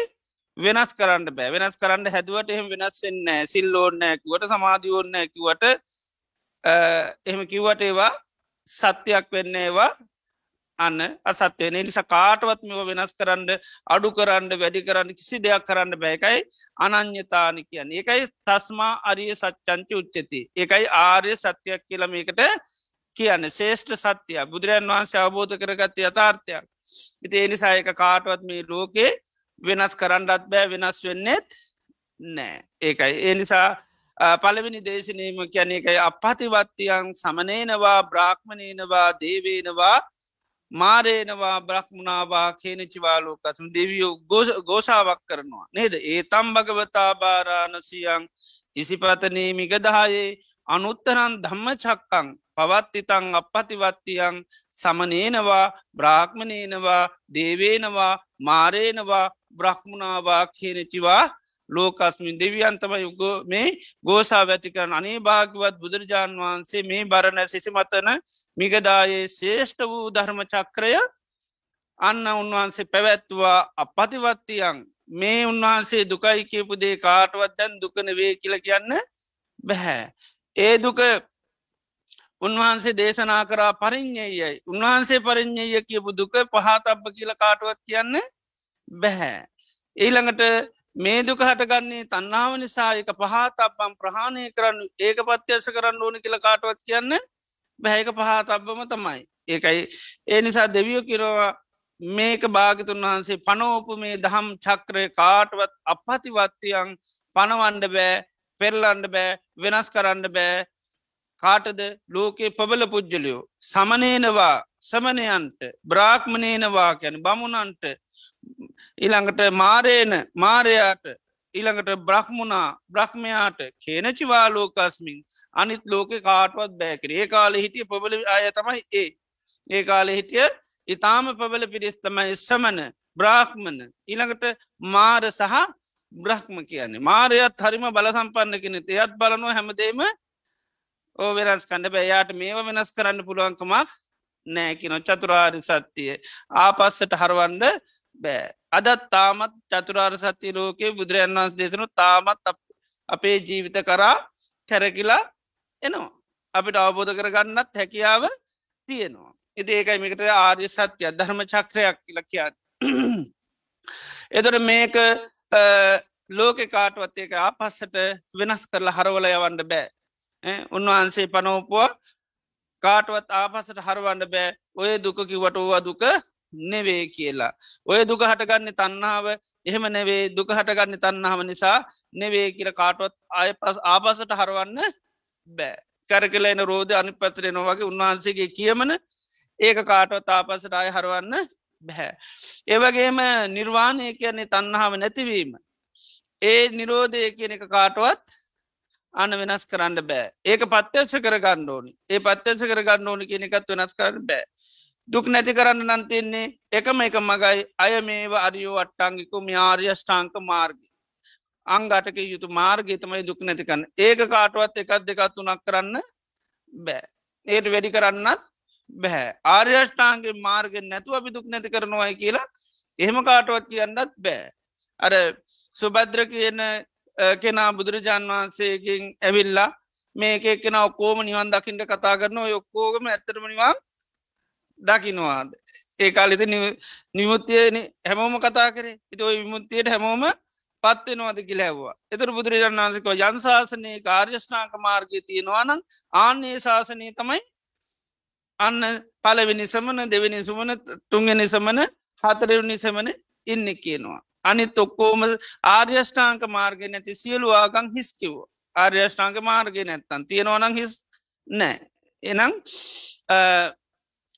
වෙනස් කරන්න බෑ. වෙනස් කරන්න හැදුවට එහෙම වෙනස් වෙන්න සිල් ඕන්න ඇකිවට සමාධී ඕන්න ඇකිවට එහෙම කිව්වට ඒවා සත්‍යයක් වෙන්න ඒවා අන්න අසත්‍යය නිසා කාටවත් මෙව වෙනස් කරන්න අඩු කරන්න වැඩි කරන්න කිසි දෙයක් කරන්න බෑකයි අනං්‍යතානි කියන්න. ඒකයි තස්මා අරිය සච්චංචි උච්චති. ඒකයි ආර්ය සත්‍යයක් කියලමකට කියන්න. ශේෂ්ඨ සත්‍යය බුදුරන් වහන්සේ අවබෝධ කරගත්ත යථාර්ථයක්. ඉති එනිසායක කාටවත් මේ ලෝකේ වෙනස් කරන්නත් බෑ වෙනස් වෙන්නෙත් නෑ. ඒකයි. ඒ නිසා පළවෙනි දේශනීම කියන එකයි අපහතිවත්තියන් සමනේනවා බ්‍රාහ්මණයනවා දේවේනවා මාරේනවා බ්‍රහ්මුණවා කේනචිවාලෝකත්ම දෙවියෝ ගෝෂාවක් කරනවා. නේද? ඒ තම් භගවතා භාරාණසියන් ඉසිපතනී මිගදහයේ අනුත්තරන් ධම්ම චක්කං පවත්තිතං අපපතිවත්තියන් සමනේනවා බ්‍රාහ්මණයනවා දේවේනවා මාරේනවා බ්‍රහ්මුණවා කියනචිවා ලෝකස්මින් දෙවියන්තම යුග මේ ගෝසා වැතිකරන අනේ භාගවත් බුදුරජාණන් වහන්සේ මේ බරණ සිසිමතන මිගදායේ ශේෂ්ඨ වූ ධර්ම චක්‍රය අන්න උන්වහන්සේ පැවැත්වා අපපතිවත්තියන් මේ උන්වහන්සේ දුකයි කියපු දේ කාටවත් දැන් දුකන වේ කියල කියන්න බැහැ. ඒ දුක උන්වහන්සේ දේශනා කරා පරිින්්ඥයයි උන්වහන්සේ පරිින්්ඥය කියපු දුක පහතබ්බ කියල කාටුවත් කියන්න බැහැ. ඊළඟට මේ දුක හටගන්නේ තන්නාව නිසා එක පහතබ්බම් ප්‍රහාණය කරන්න ඒක පත්්‍යස කරන්න ඕන කියල කාටුවත් කියන්න බැහැක පහතබ්බම තමයි. ඒකයි ඒ නිසා දෙවියෝ කිරවා මේක භාගතුන් වහන්සේ පනෝපු මේ දහම් චක්‍රය කාටවත් අපහතිවත්තියන් පනවන්ඩ බෑ පෙරලන්ඩ බෑ වෙනස් කරන්න බෑ කාටද? ලෝකයේ පබල පුද්ජලයෝ සමනේනවා සමනයන්ට බ්‍රාක්්මනේනවා කැන බමුණන්ට. ඉළඟට මාරේන මාරයාට. ඊළඟට බ්‍රහ්මුණා බ්‍රහ්මයාට. කේනචිවාලෝකස්මින් අනිත් ලෝක කාටවත් බෑකර ඒ කාල හිටිය පබල අය තමයි ඒ. ඒ කාලෙ හිටිය ඉතාම පබල පිරිස් තමයි සමන බ්‍රාහ්මණ ඊළඟට මාර සහ බ්‍රහ්ම කියන්නේ. මාරයත් හරිම බල සම්පන්න කෙනෙ එයත් බලනවා හැමදේම ඕ වෙනස් කණඩ බැයාට මේවා වෙනස් කරන්න පුළුවන්කමක් නෑකින චතුරාරි සත්තිය ආපස්සට හරවන්ඩ බෑ. අදත් තාමත් චතුරාර් සත්‍ය ලෝකයේ බුදුරජන් වන්ස දේශනු තාමත් අපේ ජීවිත කරා කැරකිලා එනවා. අපිට අවබෝධ කරගන්නත් හැකියාව තියෙනවා. ඉති ඒකයි මේකට ආර්ය සත්‍යය ධර්ම චක්‍රයක් කියල කියන්න. එතොට මේක ලෝක කාටවත් ඒක ආපස්සට වෙනස් කරලා හරවල යවන්න බෑ. උන්වහන්සේ පනෝපුවා කාටවත් ආපසට හරවන්න බෑ ඔය දුක කිවට ඕවා දුක නෙවේ කියලා. ඔය දුක හටගන්න තන්නාව එහෙම නෙවේ දුක හටගන්න තන්නාව නිසා නෙවේ කියල කාටවත් ආය පස් ආපසට හරවන්න බෑ. කැර කලා එන රෝධ අනි පතරෙන වගේ උන්වහන්සේගේ කියමන ඒක කාටවත් ආපසට අය හරවන්න බැහැ. ඒවගේම නිර්වාණය කියන්නේ තන්නාව නැතිවීම. ඒ නිරෝධය කියන එක කාටවත් අන වෙනස් කරන්න බෑ. ඒක පත්්‍යස කරගන්න ඕනි. ඒ පත්්‍යස කරගන්න ඕනි කෙනෙකත් වෙනස් කරන්න බෑ. දුක් නැති කරන්න නන්තින්නේ එකම එක මගයි. අය මේව අරියෝ අට්ටංගිකු ම්‍යාර්යෂ්ඨාංක මාර්ග අංගටක යුතු මාර්ගය තමයි දුක් නැතිකන්න ඒක කාටුවත් එකත් දෙකත් තුනක් කරන්න බෑ. ඒට වැඩි කරන්නත් බැහැ ආර්යෂ්ඨාන්ගේ මාර්ගෙන් නැතුව අපි දුක් නැති කරනවායි කියලා එහෙම කාටුවත් කියන්නත් බෑ. අර සුබද්‍ර කියන කෙනා බුදුරජාන් වහන්සේකින් ඇවිල්ලා මේක කෙන ඔක්කෝම නිවන් දකිින්ට කතා කරන ඔක්කෝගම ඇතරමනිවා දකිනවාද? ඒ කාලෙත නිමුත්තියන හැමෝම කතා කරේ. ඉති ඔයි විමුත්තියට හැමෝම පත්වෙනවාද කිලැවවා එතර බුදුරජාන් වන්සකෝ ජන්ශාසනය කාර්යෂ්නාක මාර්ගය තියෙනවානං ආන්නේ ශාසනය තමයි අන්න පලවෙනි සමන දෙවනි සුමන තුන්ගෙන සමන හතරවනි සමන ඉන්න කියනවා. අනිත් ඔක්කෝම ආර්යෂ්ඨාංක මාර්ග නැති සියලු ආගං හිස්කිව් ආර්යෂ්ඨාංක මාර්ගය නැත්තන් තියෙනවනං හිස් නෑ. එනම්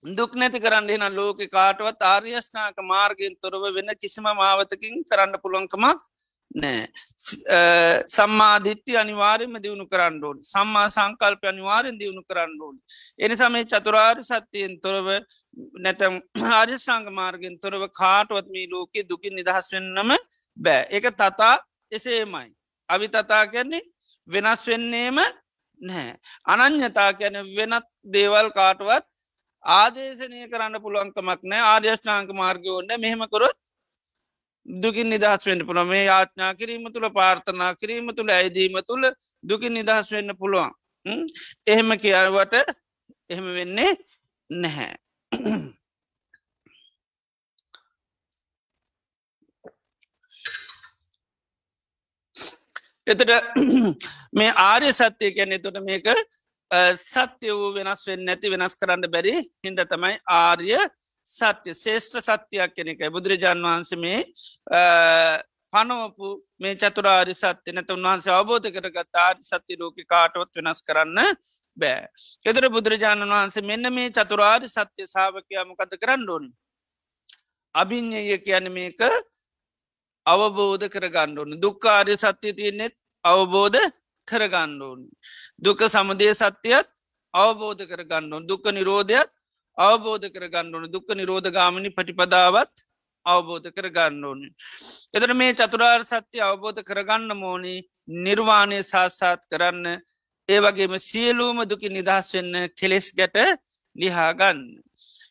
දුක් නැති කරන්න එන ලෝක කාටවත් ආර්යෂ්ඨාක මාර්ගෙන් තොරව වෙන කිසිම මාවතකින් කරන්න පුළුවන්කමක් නෑ. සම්මාධිත්‍ය අනිවාරයම දියුණු කරන්න ඕන. සම්මා සංකල්ප අනිවාරෙන් දියුණු කරන්න ඕන. එනිසා මේ චතුරාර් සත්‍යයෙන් තොරව නැතම් ආර්යශංග මාර්ගෙන් තොරව කාටුවත් මේ ලෝකෙ දුකින් නිදහස් වෙන්නම බෑ. එක තතා එසේමයි. අවි තතා කියන්නේ වෙනස් වෙන්නේම නැහැ. අනං්‍යතා කියන වෙනත් දේවල් කාටුවත් ආදේශනය කරන්න පුළුවන්කමක් නෑ. ආර්යෂ්ඨාංක මාර්ගය ඔන්න මෙහෙමකොරොත් දුකින් නිදහස් වෙන්න පුළ මේ යාඥා කිරීම තුළ පාර්ථනා කිරීම තුළ ඇයිදීම තුළ දුකින් නිදහස් වෙන්න පුළුවන්. එහෙම කියවට එහෙම වෙන්නේ නැහැ. එතට මේ ආර්ය සත්‍යය කැනෙ තොට මේක සත්‍ය වූ වෙනස් වෙන් නැති වෙනස් කරන්න බැරි හින්ද තමයි ආර්ය සත්‍ය ශේෂ්ඨ සත්‍යයක් කෙනෙකයි බුදුරජාන් වහන්ස මේ පනවපු මේ චතුරාරි සත්‍ය නැත උන්වහන්සේ අවබෝධ කරගත් ආරි සත්‍ය ලෝක කාටවත් වෙනස් කරන්න බෑ. එතර බුදුරජාණන් වහන්සේ මෙන්න මේ චතුරාරි සත්‍යය සාාවකයාමකත කරන්න ඕනි. අභිං්ඥය කියන මේක අවබෝධ කරගණ්ඩුවන දුක්කාරය සත්‍යය තියනෙත් අවබෝධ කරගණ්ඩුවන්. දුක සමදය සත්‍යයත් අවබෝධ කරගණ්ඩුවන් දුක නිරෝධයත් අවබෝධ කරගණ්ඩුවන දුක නිරෝධ ගාමනි පටිපදාවත් අවබෝධ කරගන්න ඕනි. එතර මේ චතුරාර් සත්‍ය අවබෝධ කරගන්න මෝනි නිර්වාණය සාස්සාත් කරන්න ඒ වගේම සියලූම දුකි නිදහස් වෙන්න කෙලෙස් ගැට ලිහාගන්න.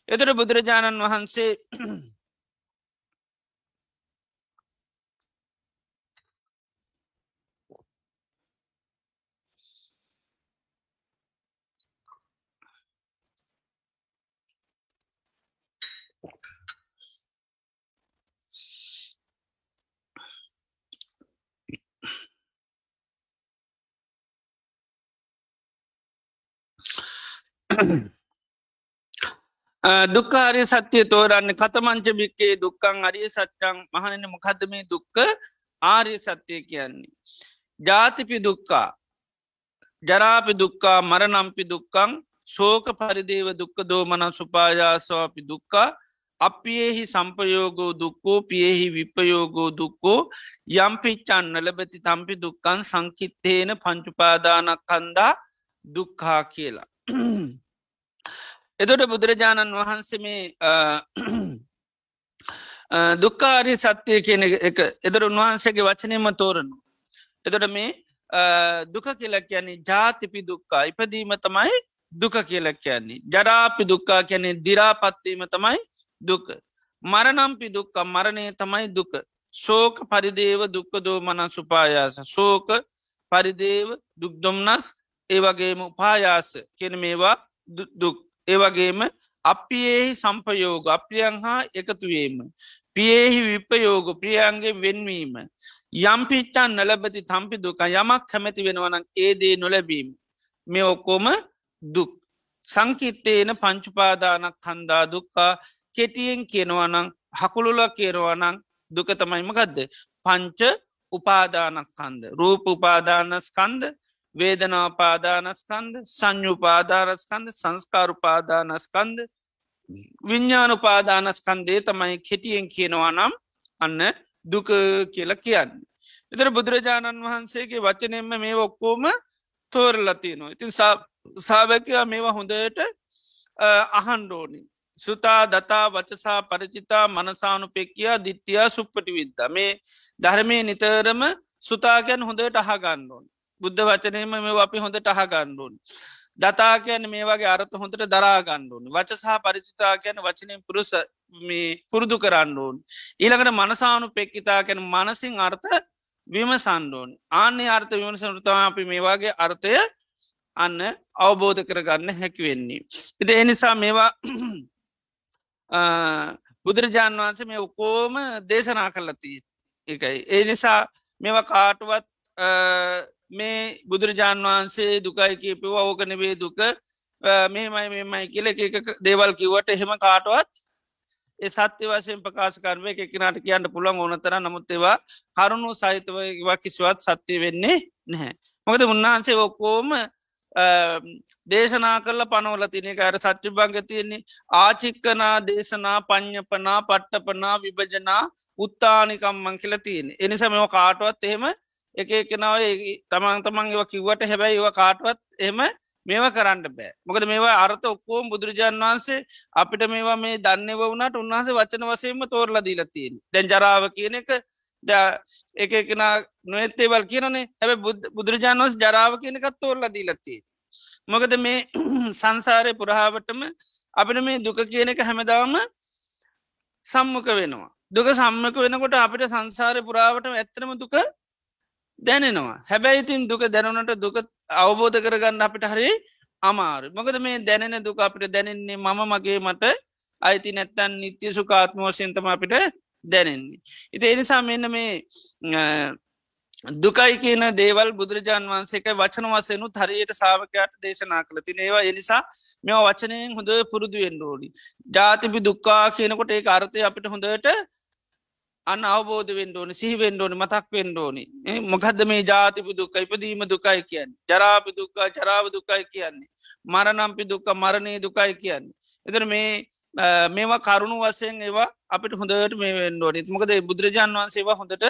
එතර බුදුරජාණන් වහන්සේ දුක්කාරය සත්‍යය තෝරන්න කතමංච බික්කේ දුක්කං අරිය සච්චං මහනන මොකදමේ දුක්ක ආරය සත්‍යය කියන්නේ. ජාතිපි දුක්කා ජරාපි දුක්කා මරනම්පි දුක්කං සෝක පරිදේව දුක්ක දෝමන සුපායාසවාපි දුක්කා අපියෙහි සම්පයෝගෝ දුක්කෝ පියෙහි විපයෝගෝ දුක්කෝ යම්පිච්චන්න ලබති තම්පි දුක්කන් සංකිත්තේන පංචුපාදානක් කන්දා දුක්හා කියලා. එතොට බුදුරජාණන් වහන්සේ මේ දුක්කාරී සත්‍යය කියන එක එදර උන්වහන්සේගේ වචනයම තෝරනු. එතොට මේ දුක කියලක් කියන්නේ ජාතිපි දුක්කා ඉපදීම තමයි දුක කියලක් කියන්නේ. ජරාපි දුක්කා කියැනෙ දිරාපත්වීම තමයි දුක. මරනම්පි දුක්කා මරණය තමයි දුක. සෝක පරිදේව දුක්ක දෝ මන සුපායාස සෝක පරිදේව දුක්දොම්නස් ඒවගේම උපායාස කියන මේවා දුක් ඒවගේම අපියෙහි සම්පයෝග අප්‍රියන් හා එකතුවීම. පියෙහි විපයෝග ප්‍රියන්ගේ වෙන්වීම. යම් පිච්චන් නලබති තම්පි දුක යමක් කැමැති වෙනවනක් ඒදේ නොලැබීම. මේ ඔක්කෝම දුක්. සංකිත්තේන පංචුපාදානක් කන්දා දුක්කා කෙටියෙන් කියනවනං හකුළුල කියනවනං දුක තමයිමකදද. පංච උපාදානක්කන්ද. රූප උපාදානස්කන්ද වේදනාපාදානස්කන්ද සංයුපාදානස්කන්ද සංස්කාරුපාදානස්කන්ද විඤ්ඥානුපාදානස්කන්දේ තමයි කෙටියෙන් කියනවා නම් අන්න දුක කියල කියන්න. එතර බුදුරජාණන් වහන්සේගේ වචනෙන්ම මේ ඔක්කෝම තෝරලතිනවා. ඉතින් සාවකයා මේවා හොඳට අහන්ඩෝනි. සුතා දතා වචසා පරචිතා මනසානුපෙක්කයා දිට්ටියා සුප්පටි විද්ද මේ ධර්මය නිතරම සුතාගැන් හොඳට අහගන්නඩෝන්. බුද්ධ වචනයම මේ අපි හොඳට අහගණ්ඩුවන්. දතා කියන මේ වගේ අරත හොඳට දරාගණ්ඩුවන් වචසාහ පරිචිතා කියන වචනය පුරුස මේ පුරුදු කරන්නුවන්. ඊළඟට මනසානු පෙක්කිතා කැන මනසින් අර්ථ විමසන්ඩුවන් ආන්‍ය අර්ථ විමසනෘතවා අපි මේ වගේ අර්ථය අන්න අවබෝධ කරගන්න හැකි වෙන්නේ. ඉති එනිසා මේවා බුදුරජාන් වහන්සේ මේ ඔකෝම දේශනා කල්ලති එකයි. ඒ නිසා මෙවා කාටුවත් මේ බුදුරජාන් වහන්සේ දුකයි කියපව ඕකනවේ දුක. මේමයි මෙමයි කියල එක දේවල් කිවට එහෙම කාටුවත් ඒ සත්‍ය වශයෙන් ප්‍රකාශ කරවේ එකනට කියන්න පුළන් ඕනතර නමුත් ඒවා කරුණු සහිතවවා කිසිවත් සත්‍යය වෙන්නේ නැහැ. මොකද උන්වහන්සේ ඔක්කෝම දේශනා කරල පනවල තිනෙක අර සච්චි භංග තියෙන්නේ ආචික්කනා දේශනා ප්ඥපනා පට්ටපනා විභජනා උත්තානිකම් මං කියල තියෙන එනිසම කාටුවත් එහෙම එක එකනාව තමන් තමන් ඒව කිව්වට හැබැයි ඒව කාටවත් එම මේවා කරන්න බෑ. මොකද මේවා අර්ථ ඔක්කෝම් බුදුරජාන් වහන්සේ අපිට මේවා මේ දන්නව වුණට උන්වහන්සේ වචන වසයෙන්ම තෝරල දීලතින් දැන් ජරාව කියන එක ද එක එකන නොඇත්තේවල් කියනේ හැබ බුදුරජාන් වන්ස ජරාව කියනකත් තෝරල දීලත්තිී මොකද මේ සංසාරය පුරහාවටම අපිට මේ දුක කියන එක හැමදාම සම්මක වෙනවා. දුක සම්මක වෙනකොට අපිට සංසාරය පුරාවට ඇත්තනම දුක දැනෙනවා හැබැයි ඉතින් දුක දැනුනට දුක අවබෝධ කරගන්න අපිට හරි අමාරු මොකද මේ දැනෙන දුක අපිට දැනෙන්නේ මම මගේ මට අයිති නැත්තන් නිත්‍ය සුකාත්ම වශයන්තම අපිට දැනෙන්නේ. ඉති එනිසා මෙන්න මේ දුකයි කියන දේවල් බුදුරජාන් වන්සේක වචන වසයනු හරියට සාාවකයට දේශනා කළ තින ඒවා එනිසා මෙ වචනයෙන් හොඳ පුරුදුුවෙන් ෝඩි. ජාතිපි දුක්කා කියනකොට ඒ අර්ථය අපිට හොඳට අන්න අවබෝධ වෙන්ඩෝන සිහිවෙන්ඩෝන මතක් වෙන්ඩෝනි මොකද මේ ජාතිපි දුක්ක ඉපදීම දුකයි කියන්න? ජරාපි දුක්කා ජරාව දුකයි කියන්නේ. මරනම්පි දුක්ක මරණය දුකයි කියන්නේ. එතර මේ මේවා කරුණු වසයෙන් ඒවා අපිට හොඳට මේ වෙන්ඩුව නිත්මකද බුදුරජාන් වන්සේවා හොඳට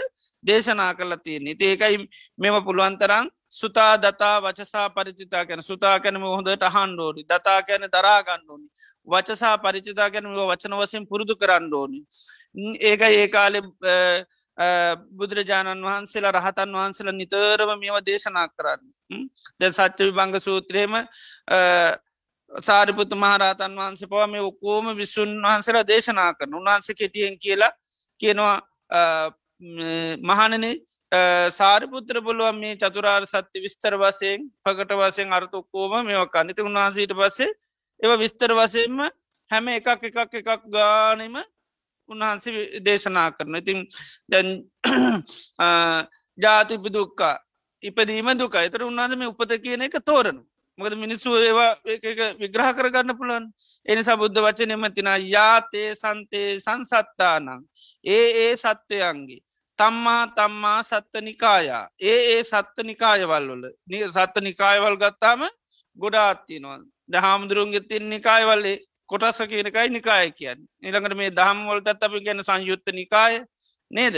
දේශනා කරලා තියන්නේ. ඒකයි මෙම පුළුවන්තරන් සුතා දතා වචසා පරිචිතා කැන සුතා කැනම හොඳට අහන්ඩෝනි දතා කැන දරාගණ්ඩෝනි වචසා පරිචිතා කැනම වචන වසයෙන් පුරුදු කරන්න ඕනි. ඒක ඒ කාලෙ බුදුරජාණන් වහන්සේලා රහතන් වහන්සේලා නිතරම මේවා දේශනා කරන්න. දැ සච්ච විභංග සූත්‍රයම සාරිපුත්ත මහරතන් වහන්සේ පවා මේ ඔක්කෝම විස්සුන් වහන්සලා දේශනා කරන උන්වහන්ස කෙටියෙන් කියලා කියනවා මහනනේ සාරිපුත්‍ර පුළුවන් මේ චතුරාර් සත්‍ය විස්තර වසයෙන් පකට වසයෙන් අර්ථ ඔක්කෝම මේක අනිත උන්වහන්සීට පස්සේ ඒව විස්තර වසයෙන්ම හැම එකක් එකක් එකක් ගානම උන්වහන්සේ දේශනා කරන ඉතින් දැන් ජාතිපි දුක්කා ඉපදීම දුක එතර උන්නාදම උපත කියන එක තෝරනු මොකද මිනිස්සු ඒවා විග්‍රහ කරගන්න පුළන් එනිසා බුද්ධ වචනයම තින යාතේ සන්තේ සංසත්තානං. ඒ ඒ සත්‍යයන්ගේ තම්මා තම්මා සත්ත නිකායා ඒ ඒ සත්ත නිකායවල්වල සත්ත නිකායවල් ගත්තාම ගොඩාත්තිනවල් දහාමුදුරුන්ගේ තින් නිකායවල්ලේ කොටස කියනකයි නිකාය කියන්න නිළඟට මේ දහම්වලටත් අපි ගැන සංයුත්ත නිකාය නේද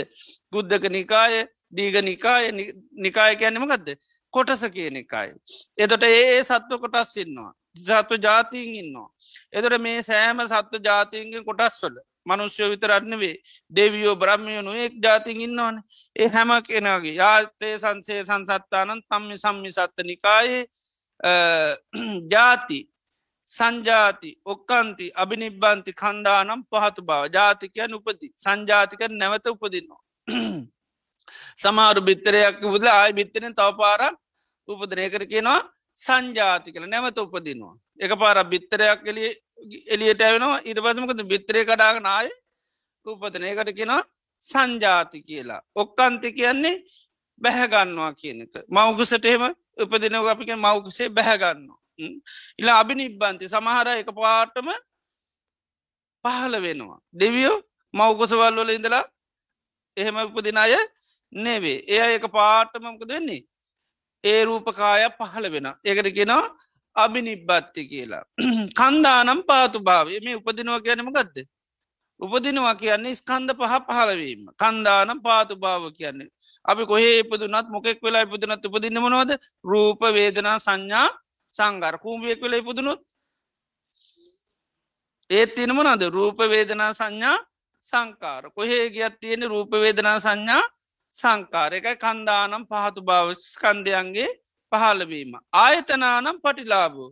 ගුද්ධක නිකාය දීග නිකාය නිකාය කියන්නම ගදද කොටස කියන එකයි. එතොට ඒ සත්ව කොටස් ඉන්නවා. සත්ව ජාතිීන් ඉන්නවා. එතොට මේ සෑම සත්ව ජාතිීන්ගෙන් කොටස්වල මනුෂ්‍යය විතරරන්නවේ දෙවියෝ බ්‍රහ්මයනු එක් ජාතින් ඉන්නවන. ඒ හැම කෙනගේ යාතේ සංසේ සංසත්තානන් තම්මි සම්මි සත්ත නිකායේ ජාති සංජාති ඔක්කන්ති අභිනිබ්බන්ති කන්දානම් පහතු බව. ජාතිකයන් උපති සංජාතික නැවත උපදිනවා. සමාරු බිත්තරයක් පුදල ආය බිත්තනෙන් තවපාරක් උපදනයකර කියනවා සංජාති කළ නැවත උපදිනවා. එක පාර බිත්තරයක් එලිය එලියට ඇවෙනවා ඉරපසමකද බිත්‍රය කඩාගනාය උපදනයකට කියෙනවා සංජාති කියලා. ඔක්කන්ති කියන්නේ බැහැගන්නවා කියනක. මවකුසට එහෙම උපදිනව අපික මවකුසේ බැහැගන්නවා. ඉලා අභි නිබ්බන්ති සමහර එක පාටම පහල වෙනවා. දෙවියෝ මවකුසවල් වල ඉඳලා එහෙම උපදින අය නෙවේ එය එක පාටමකද වෙන්නේ ඒ රූපකාය පහළ වෙන ඒකට කෙනවා අභි නිබ්බත්ති කියලා. කන්දානම් පාතු භාවය. මේ උපදිනවා කියනම ගත්ද උපදිනවා කියන්නේ ස්කන්ද පහ පහලවීම කන්දානම් පාතු භාව කියන්නේ. අපි කොහේ ඉපදුනත් මොකෙක් වෙලා ඉපදුනත් උපදින්න මනවද? රූප වේදනා සංඥා සංගර කූම්ියෙක් වෙලා ඉපදුනුත්? ඒත් තිනමනද රූප වේදනා සංඥා සංකාර. කොහේ ගියත් තියෙන රූප වේදනා සංඥා සංකාරයකයි කන්දානම් පහතු භාව ස්කන්දයන්ගේ පහලවීම. ආයතනානම් පටිලාබූ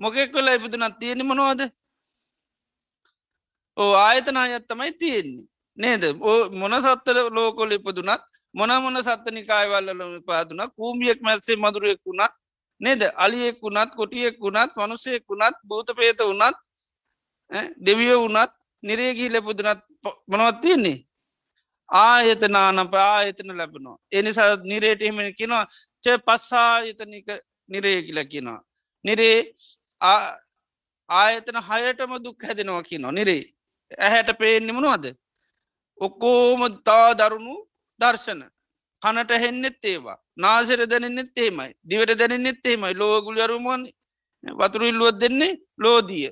මොකෙක් වෙලා ඉපදුනත් තියෙන මනවාද? ඕ ආයතනායත් තමයි තියෙන්නේ. නේද? මොන සත්තර ලෝකොල ඉපදුනත් මොන මොන සත්තනිකායවල්ලල පාදුන කූමියෙක් මැත්සේ මදුරුවෙක් වුණත් නේද? අලියෙක් වුණත් කොටියෙක් වුණත් මනුසයෙක් වුණත් භූත පේත වුණත් දෙවිය වුණත් නිරේගී ලැබුදුනත් මොනවත් තියන්නේ? ආයතනාන ප්‍රායතන ලැබනවා. එනිසා නිරේට එහෙමෙන කිනවා ච පස්සායතනික නිරේ කියල කිනවා. නිරේ ආයතන හයටම දුක් හැදෙනවා කිනවා නිරේ ඇහැට පේෙන්නෙමනවාද. ඔක්කෝම තා දරුණු දර්ශන කනට හෙන්නෙත් ඒවා නාසර දැනෙන්නෙත් ඒමයි දිවට දැනෙන්නෙත් ඒමයි ලෝගුල අරුමන් වතුරු ඉල්ලුවත් දෙන්නේ ලෝදිය.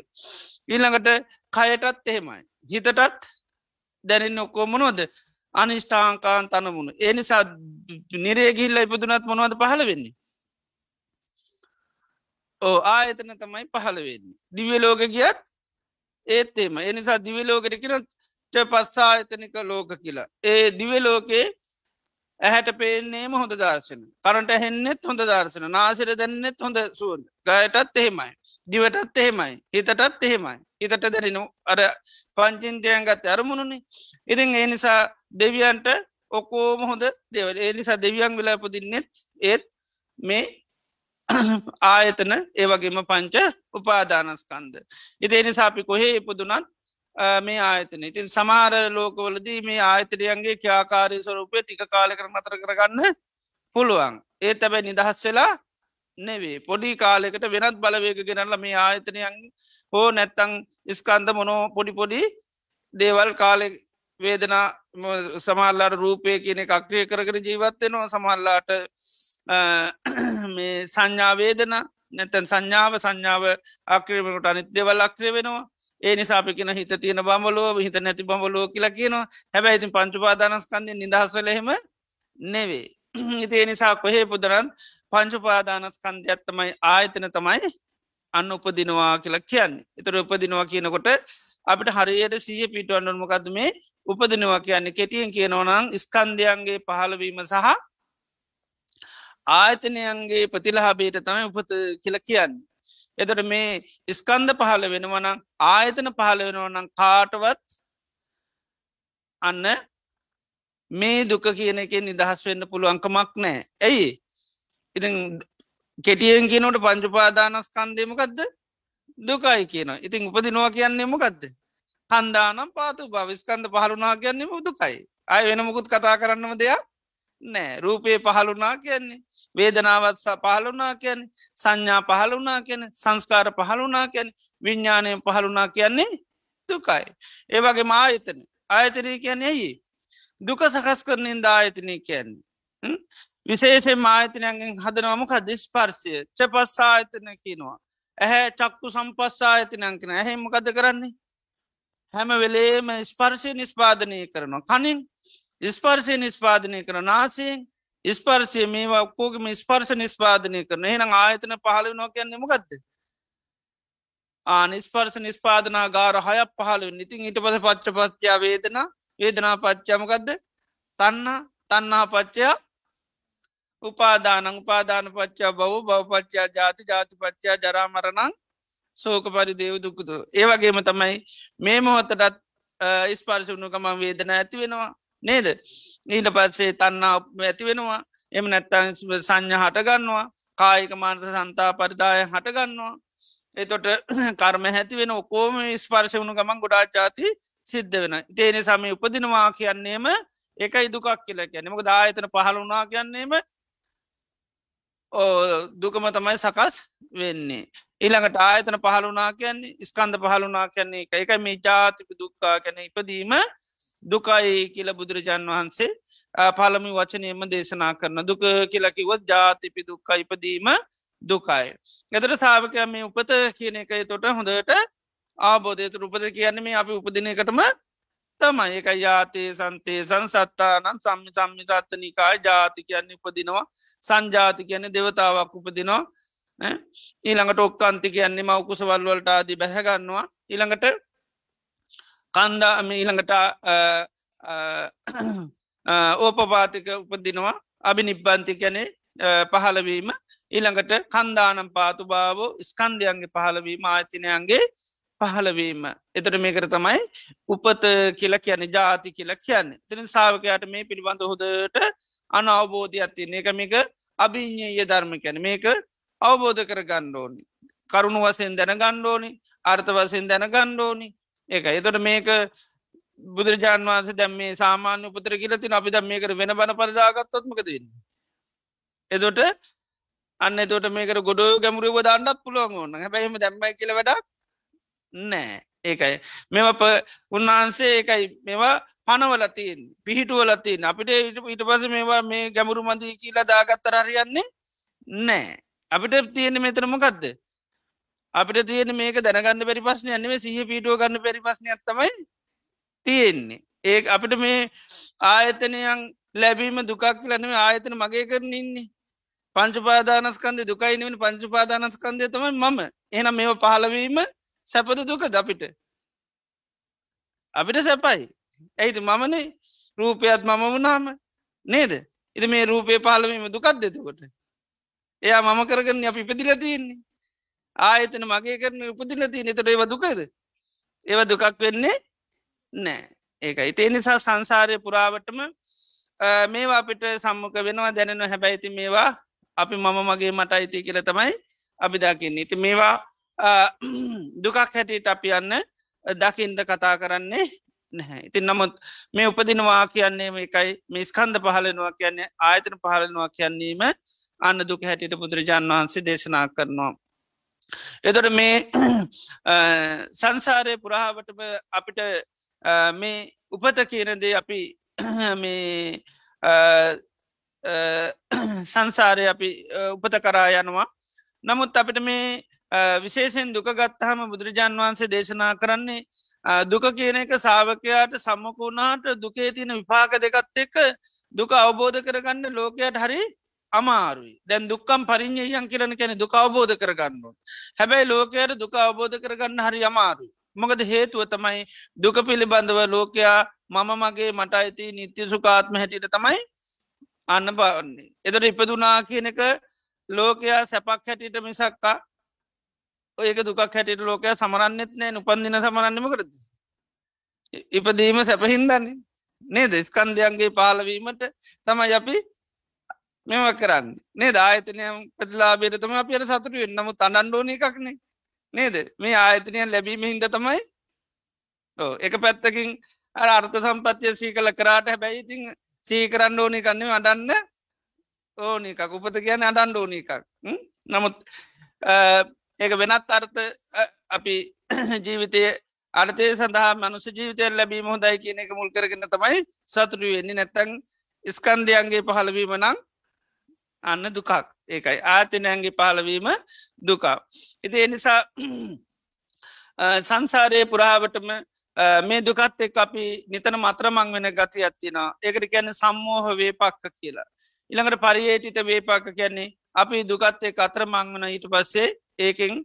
ඊළඟට කයටත් එහෙමයි. හිතටත් දැනෙන් ඔක්කෝමනොද අනිෂ්ඨාංකාන් තනමුණ. ඒ නිසා නිරේගිල්ල ඉපදුනත් මොනවද පහළ වෙන්නේ? ඕ ආයතන තමයි පහළ වෙන්නේ. දිවලෝක ගියත් ඒත්තේම එනිසා දිවලෝකට කියෙන ච පස්සායතනික ලෝක කියලා. ඒ දිවලෝකේ ඇහැට පේන්නේම හොඳ දර්ශන. කරට හෙන්නෙත් හොඳ දර්ශන. නාසිර දැන්නෙත් හොඳ සුවන් ගයටත් එහෙමයි. දිවටත් එහෙමයි. හිතටත් එහෙමයි. හිතට දැරෙනු අර පංචින්තයන් ගත්ත අරමුණුනේ. ඉතින් ඒ නිසා දෙවියන්ට ඔකෝම හොඳ දෙවල. ඒ නිසා දෙවියන් වෙලා පුදින්නෙත් ඒත් මේ ආයතන ඒවගේම පංච උපාදානස්කන්ද. ඉතිේ නිසාපි කොහේ ඉපදුනත් මේ ආයතන ඉතින් සමාර ලෝකවලදී මේ ආයතනයන්ගේ ක්‍යාකාරය ස්වරූපය ටික කාලකර මතර කරගන්න පුළුවන්. ඒ තැබැයි නිදහස් වෙලා නෙවේ පොඩි කාලෙකට වෙනත් බලවේග ගෙනල්ල මේ ආයතනයන් හෝ නැත්තං ස්කන්ද මොනෝ පොඩි පොඩි දේවල් කාලෙ වේදනා සමල්ලාට රූපය කියන අක්්‍රිය කරකර ජීවත්වෙනවා සමල්ලාට මේ සංඥාවේදන නැතැන් සංඥාව සංඥාව අක්‍රමකට අනිත් දෙවල් අක්‍රිය වෙනවා. ඒ නිසාපිකෙන හිත තියෙන බම්බලුව හිත නැති බම්බලුව කියලා කියනවා. හැබැයි ඉතින් පංචුපාදානස්කන්දය නිදහස්වලහෙම නෙවේ ඉතිේ නිසා කොහේ පුදරන් පංචුපාදානස්කන්ධයක්ත්තමයි ආයතන තමයි අන්න උපදිනවා කියලා කියන්නේ. එතර උපදිනවා කියනකොට අපිට හරියට සීය පිටුවන්ඩන් මොකක්ද මේ? උපදිනවා කියන්නේ කෙටියෙන් කියනවනං ස්කන්ධයන්ගේ පහළවීම සහ ආයතනයන්ගේ ප්‍රතිලහාබේට තමයි උපත කියල කියන්නේ. එතට මේ ස්කන්ද පහල වෙනවනම් ආයතන පහල වෙනවනම් කාටවත් අන්න මේ දුක කියන එක නිදහස් වෙන්න පුළුවන්කමක් නෑ ඇයි? ඉතින් කෙටියෙන් කියනට පංචුපාදානස්කන්දයමකක්ද දුකයි කියන ඉතින් උපදිනවා කියන්නේ මොකක්ද කන්දානම් පාතු භවිස්කන්ද පහළුනා කියන්නෙම දුකයි. අය වෙන මුකුත් කතා කරන්නම දෙයක් නෑ රූපය පහළුනා කියන්නේ වේදනාවත් පහළුනා කියන්නේ සංඥා පහළුනා කියන සංස්කාර පහළුනා කියැන විඤ්ඥානය පහළුනා කියන්නේ දුකයි. ඒවගේ මායතන ආයතනය කියන්නේ ඇයි. දුක සකස් කරනින් දායතනය කියන්නේ. විශේෂේ මායතනයගෙන් හදනවමක දිස්පර්ශය චපස් ආයතන කියනවා. ඇහැ චක්කු සම්පස්සායතනයංකෙන ඇහෙමකද කරන්නේ. හැම වෙලේම ස්පර්ශය නිස්පාදනය කරනවා. කනින් ස්පර්ශය නිස්පාදනය කර නාසයෙන් ස්පර්ශය මේවා ඔක්කෝගම ස්පර්ශ නිස්පාදනය කරන. එහනම් ආයතන පහල නෝ කියන්නෙම ගත්ද ආනිස්පර්ශ නිස්පාදනා ගාර හයක් පහල ඉතින් ඊට පස පච්ච පච්චා වේදන වේදනා පච්චාමකක්ද තන්න තන්නා පච්චයා උපාදානං. උපාදාන පච්චා බව බවපච්චා ජාති ජාති පච්චා ජරාමරණං සෝක පරි දේව දුකුතු ඒවගේම තමයි මේ මොහොතටත් ස්පර්ශ වුණු ගමන් වේදන ඇති වෙනවා. නේද? ඊට පත්සේ තන්නා ඇති වෙනවා. එම නැත්තන් සංඥ හටගන්නවා. කායික මානස සන්තා පරිදාය හටගන්නවා. එතොට කර්ම හැති වෙන ඔකෝම ස්පර්ශ වුණු ගමන් ගොඩා ජාති සිද්ධ වෙන තේනෙ සමය උපදිනවා කියන්නේම එකයි දුකක් කියලා කියන්න. මොක දායතන පහළුණා කියන්නේම දුකම තමයි සකස් වෙන්නේ. ඊළඟට ආයතන පහළුනා කියන්නේ ස්කන්ද පහළුනා කියන්නේ එක එක මේ ජාතිපි දුක්කා කැන ඉපදීම දුකයි කියල බුදුරජාන් වහන්සේ පළමි වචනයම දේශනා කරන දුක කියලකිවත් ජාතිපි දුක්කා ඉපදීම දුකයි. එතට සාාවකය මේ උපත කියන එකයි තොට හොඳට ආබෝධයතු උපත කියන්නේ මේ අපි උපදිනකටම තමයි. එක යාතේ සන්තේ සංසත්තානන් සම්මි සම්මි සත්තනිකායි ජාති කියන්නේ උපදිනවා. සංජාති කියන්නේ දෙවතාවක් උපදිනවා. ඊළඟට ඔක්කන්ති කියන්නේ මවකුසවල්වලට ආදී බැහැගන්නවා ඊළඟට කන්දාම ඊළඟට ඕපපාතික උපදිනවා. අභි නිබ්බන්ති කැනෙ පහලවීම ඊළඟට කන්දානම් පාතු භාව ස්කන්ධයන්ගේ පහලවීම ආයතිනයන්ගේ පහලවීම එතට මේකර තමයි උපත කියල කියන ජාති කියලා කියන්නේ. තින සාාවකයට මේ පිළිබඳ හොදට අන අවබෝධයක් තියන්නේ එක මේක අභිං්ඥය ධර්ම කැන මේක අවබෝධ කර ගණ්ඩෝනි කරුණු වසයෙන් දැන ගණ්ඩෝනි අර්ථ වසයෙන් දැන ගණ්ඩෝනි ඒක එතොට මේක බුදුරජාන් වන්සේ දැම් මේ සාමාන්‍ය උපතර කියලතින අපි දම් මේකට වෙන බන පරදාගත්තොත්මකදන්න එදොට අන්න තොට මේකට ගොඩ ගැමුරුව දාන්නත් පුළුවන් ඕන්න හැබැයිම දැම්බයි කියල වැඩක් නෑ ඒකයි. මෙම උන්වහන්සේ ඒකයි මෙවා පනවලතින් පිහිටුවලතින් අපිට ඊට පස මේවා මේ ගැමුරු මදී කියලා දාගත්තර හරියන්නේ නෑ අපිට තියෙන මෙතරමකක්ද අපිට තියෙන මේක දැනගන්න පරි පස්න අන්නේ සහ පිටුව ගන්න පරි පස්න ඇත්තමයි තියෙන්නේ. ඒ අපිට මේ ආයතනයන් ලැබීම දුකක් ලැනව ආයතන මගේ කරන ඉන්නේ. පංචුපාදානස්කන්ද දුකයිනවෙන පංචුපාදානස්කන්දය තමයි මම. එනම් මේ පහලවීම සැපද දුකද අපිට? අපිට සැපයි. ඇයිති මමනේ රූපයත් මම වුණාම නේද? ඉති මේ රූපය පාලවීම දුකත් දෙතකොට එයා මම කරගන්න අපි ඉපදිල තියන්නේ. ආයතන මගේ කරන උපදිල තිය නතට ඒව දුකද? ඒව දුකක් වෙන්නේ නෑ ඒක ඉතේ නිසා සංසාරය පුරාවටම මේවා අපිට සම්මුඛ වෙනවා දැනෙන හැබැයිති මේවා අපි මම මගේ මට අයිති කියල තමයි අපි දකින්නේ. ඉති මේවා දුකක් හැටියට අපි යන්න දකින්ද කතා කරන්නේ නැහැ. ඉතින් නමුත් මේ උපදිනවා කියන්නේ එකයි මේ ස්කන්ද පහලනවා කියන්නේ ආයතන පහලනවා කියන්නේම අන්න දුක හැටියට බුදුරජාන් වහන්සේ දේශනා කරනවා. එදොට මේ සංසාරය පුරාවටම අපිට මේ උපත කියනදේ අපි මේ සංසාරය අපි උපත කරා යනවා. නමුත් අපිට මේ විශේෂෙන් දුක ගත්තහම බුදුරජාන් වහන්සේ දේශනා කරන්නේ දුක කියන එක සාාවකයාට සම්මකුණාට දුකේ තියෙන විපාක දෙකත් එක්ක දුක අවබෝධ කරගන්න ලෝකයට හරි අමාරුයි දැන් දුක්කම් පරිින්්ඥයන් කියලන කැන දුක අවබෝධ කරගන්න. හැබැයි ලෝකයට දුක අවබෝධ කරගන්න හරි අමාරුයි. මොකද හේතුව තමයි දුක පිළිබඳව ලෝකයා මම මගේ මට අයිති නිත්‍ය සුකාත්ම හැටියට තමයි අන්න පවන්නේ. එදට ඉපදුනා කියන එක ලෝකයා සැපක් හැටියට මිසක්කා ඒක දුකක් හැටියට ලෝකයා සමරන්නෙත් නෑ උපන්දින සමරන්නම කරද. ඉපදීම සැපහින්දන්නේ නේද ස්කන්දයන්ගේ පාලවීමට තමයි අපි මෙම කරන්න. නේ ආයතනයම් පතිලාබේට තම අපියට සතුට වෙන්න. නමුත් අඩන්ඩෝන එකක්නේ නේද? මේ ආයතනයන් ලැබීම හිද තමයි එක පැත්තකින් අර අර්ථ සම්පත්තිය සී කළ කරාට හැබැයි ඉතින් සීකරන්න ඕනි කන්නේ අඩන්න ඕනි එකක්. උපත කියන අඩන්ඩ ඕනි එකක්. නමුත් ඒක වෙනත් අර්ථ අපි ජීවිතය අර්ථය සඳහා මනුස ජීවිතය ලැබීම හොදයි කියන එක මුල් කරගෙන තමයි සතුරු වෙන්නේ. නැත්තැන් ස්කන්දයන්ගේ පහළවීම නම් අන්න දුකක් ඒකයි ආතිනයන්ගේ පාලවීම දුකා. ඉති එනිසා සංසාරයේ පුරාවටම මේ දුකත් එක් අපි නිතන මත්‍රමං වෙන ගති ඇත්තිනා ඒකට කියන්න සම්මෝහ වේපක්ක කියලා. ඉළඟට පරියේටිත වේපාක කියන්නේ අපි දුකත්තේ අත්‍ර මංවන ඊට පස්සේ ඒකෙන්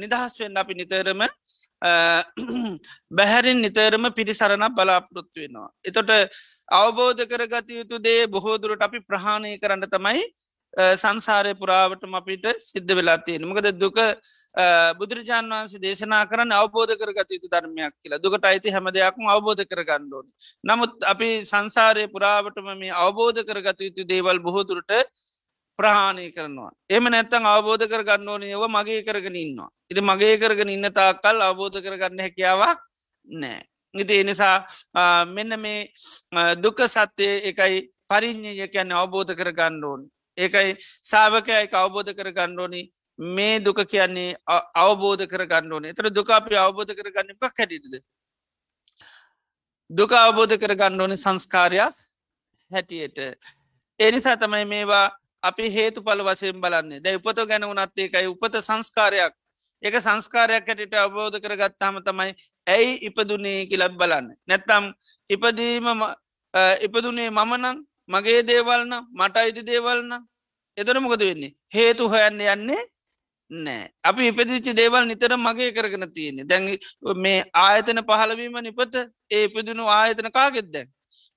නිදහස්වෙන් අපි නිතරම බැහැරින් නිතරම පිරිසරණ බලාපොරොත්තු වෙනවා. එතොට අවබෝධ කරගත යුතු දේ බොහෝදුරට අපි ප්‍රහාණය කරන්න තමයි සංසාරය පුරාවටම අපිට සිද්ධ වෙලා තියෙන මකද දුක බුදුරජාන් වන්සේ දේශනා කරන්න අවබෝධ කරගත යුතු ධර්මයක් කියලා දුකට අයිති හැම දෙයක්ම අවබෝධ කරගන්නඩෝන. නමුත් අපි සංසාරය පුරාවටම මේ අවබෝධ කරගත යුතු දේවල් බොහෝදුරට ප්‍රහාණය කරනවා. එම නැත්තං අවබෝධ කරගන්න ඕන ඒව මගේ කරගෙන ඉන්නවා. ඉති මගේ කරගෙන ඉන්න තාකල් අවබෝධ කරගන්න හැකියාවක් නෑ. ඉති එනිසා මෙන්න මේ දුක සත්‍යය එකයි පරිින්්ඥය කියන්න අවබෝධ කරගන්න ඕන්. ඒකයි සාාවකයයි අවබෝධ කරගන්න ඕනි මේ දුක කියන්නේ අවබෝධ කරගන්න ඕන එතර දුකාපි අවබෝධ කරගන්න පක් හැටිද. දුක අවබෝධ කරගන්න ඕනි සංස්කාරයක් හැටියට. එනිසා තමයි මේවා අපි හේතු පල වශයෙන් බලන්නේ දැ උපත ගැන වනත් ඒකයි උපත සංස්කාරයක් එක සංස්කාරයක් හැටිට අවබෝධ කරගත්තාම තමයි ඇයි ඉපදුනේ කියලත් බලන්න. නැත්තම් ඉපදීම ඉපදුනේ මමනං මගේ දේවල්න මට අයිති දේවල්න එතර මොකද වෙන්නේ? හේතු හොයන්න යන්නේ නෑ අපි ඉපදිච්චි දේවල් නිතර මගේ කරගෙන තියෙන්නේ. දැන් මේ ආයතන පහලවීම නිපත ඒ ඉපදුණු ආයතන කාගෙත් දැන්?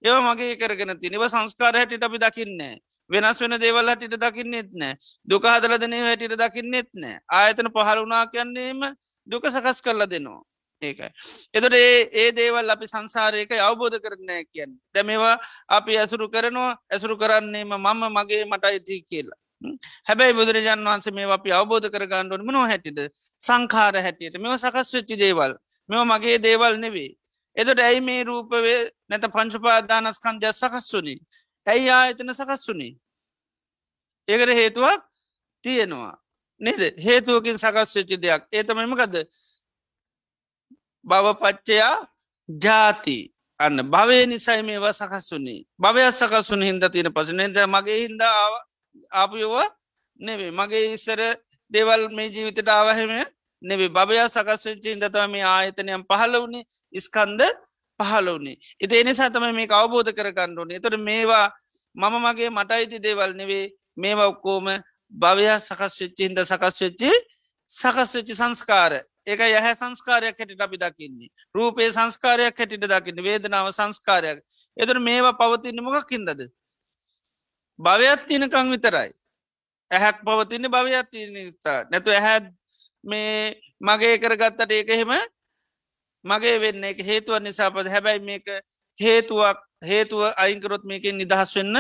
ඒව මගේ කරගෙන තිනිව සංස්කාර හැටිට අපි දකින්නේ වෙනස් වෙන දේවල් හටිට දකින්නෙත් නෑ. දුක හදලදනය හැටිට දකින්නෙත් නෑ. ආයතන පහළුනා කියන්නේම දුක සකස් කරලා දෙනවා. ඒකයි. එතොට ඒ ඒ දේවල් අපි සංසාරයක අවබෝධ කරනෑ කියන්න. දැමවා අපි ඇසුරු කරනවා. ඇසුරු කරන්නේම මම මගේ මට අයිති කියලා. හැබැයි බුදුරජාන් වන්ස මේ අපි අවබෝධ කරගන්නඩුවන මනෝ හැටිද සංකාර හැටියට. මෙම සකස් වෙච්චි දේවල්. මෙම මගේ දේවල් නෙවේ. එතට ඇයි මේ රූපවේ නැත පංචුපාදානස්කන්දයක් සකස් වුණේ ඇයි ආයතන සකස් වුනේ? ඒකට හේතුවක් තියෙනවා. නේද? හේතුවකින් සකස් වෙච්චි දෙයක්. ඒතමමකද බවපච්චයා ජාති. අන්න භවය නිසයි මේවා සකස් වුනේ. භවයක් සකස් වුන හින්ද තියෙන පසු නද මගේ හින්ද ආපයෝවා නෙවේ මගේ ඉස්සර දෙවල් මේ ජීවිතට ආවහෙම නෙවේ භවයක් සකස් වෙච්චි හිදතම මේ ආයතනයම් පහල වුණේ ස්කන්ද පහල වනේ එති එනිසා තම මේ අවබෝධ කරගන්න ඕනේ. තොට මේවා මම මගේ මට අයිති දේවල් නෙවේ මේවා ඔක්කෝම භවයක් සකස් වෙච්චි හිද සකස් වෙච්චි සකස් වෙච්චි සංස්කාර. ඒක යහ සංස්කාරයක් හැටිට අපි දකින්නේ. රූපේ සංස්කාරයක් හැටිට දකින්න. වේදනාව සංස්කාරයක්. එතර මේවා පවතින්න මොකක් හිදද භවයක් තියනකං විතරයි. ඇහැක් පවතින්න භවයක් තියන නිසා. නැතු ඇහැ මේ මගේ කරගත්තට ඒක එහෙම මගේ වෙන්න එක හේතුව නිසාපද හැබැයි මේක හේතුවක් හේතුව අයිංකරොත් මේකින් නිදහස් වෙන්න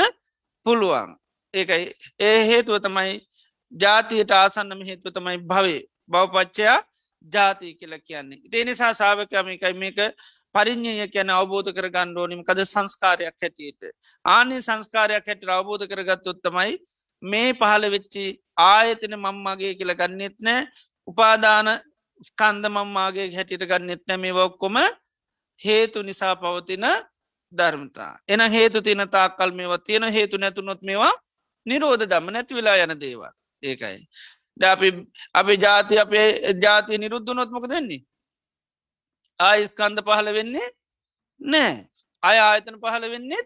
පුළුවන්. ඒකයි. ඒ හේතුව තමයි ජාතියට ආසන්නම හේතුව තමයි භවේ බවපච්චයා ජාතිය කියලා කියන්නේ. ඉතිේ නිසා සාාවකමිකයි මේක පරිින්්ඥය කියන අවබෝධ කර ගණ්ඩෝනිම කද සංස්කාරයක් හැටියට. ආනේ සංස්කාරයක් හැට අවබෝධ කරගත්තොත්තමයි මේ පහළ වෙච්චි ආයතන මංමගේ කියල ගන්නෙත් නෑ. උපාදාන ස්කන්ද මංමාගේ හැටිට ගන්නෙත් නැ මේ ඔක්කොම හේතු නිසා පවතින ධර්මතා. එන හේතු තින තාක්කල් මේවා තියෙන හේතු නැතුනොත් මේවා නිරෝධ දම්ම නැති වෙලා යන දේවල් ඒකයි. ද අපි අපි ජාති අපේ ජාතිය නිරුද්ධ නොත්මක දෙන්නේ. ආයිස්කන්ද පහළ වෙන්නේ නෑ අය ආයතන පහළ වෙන්නේ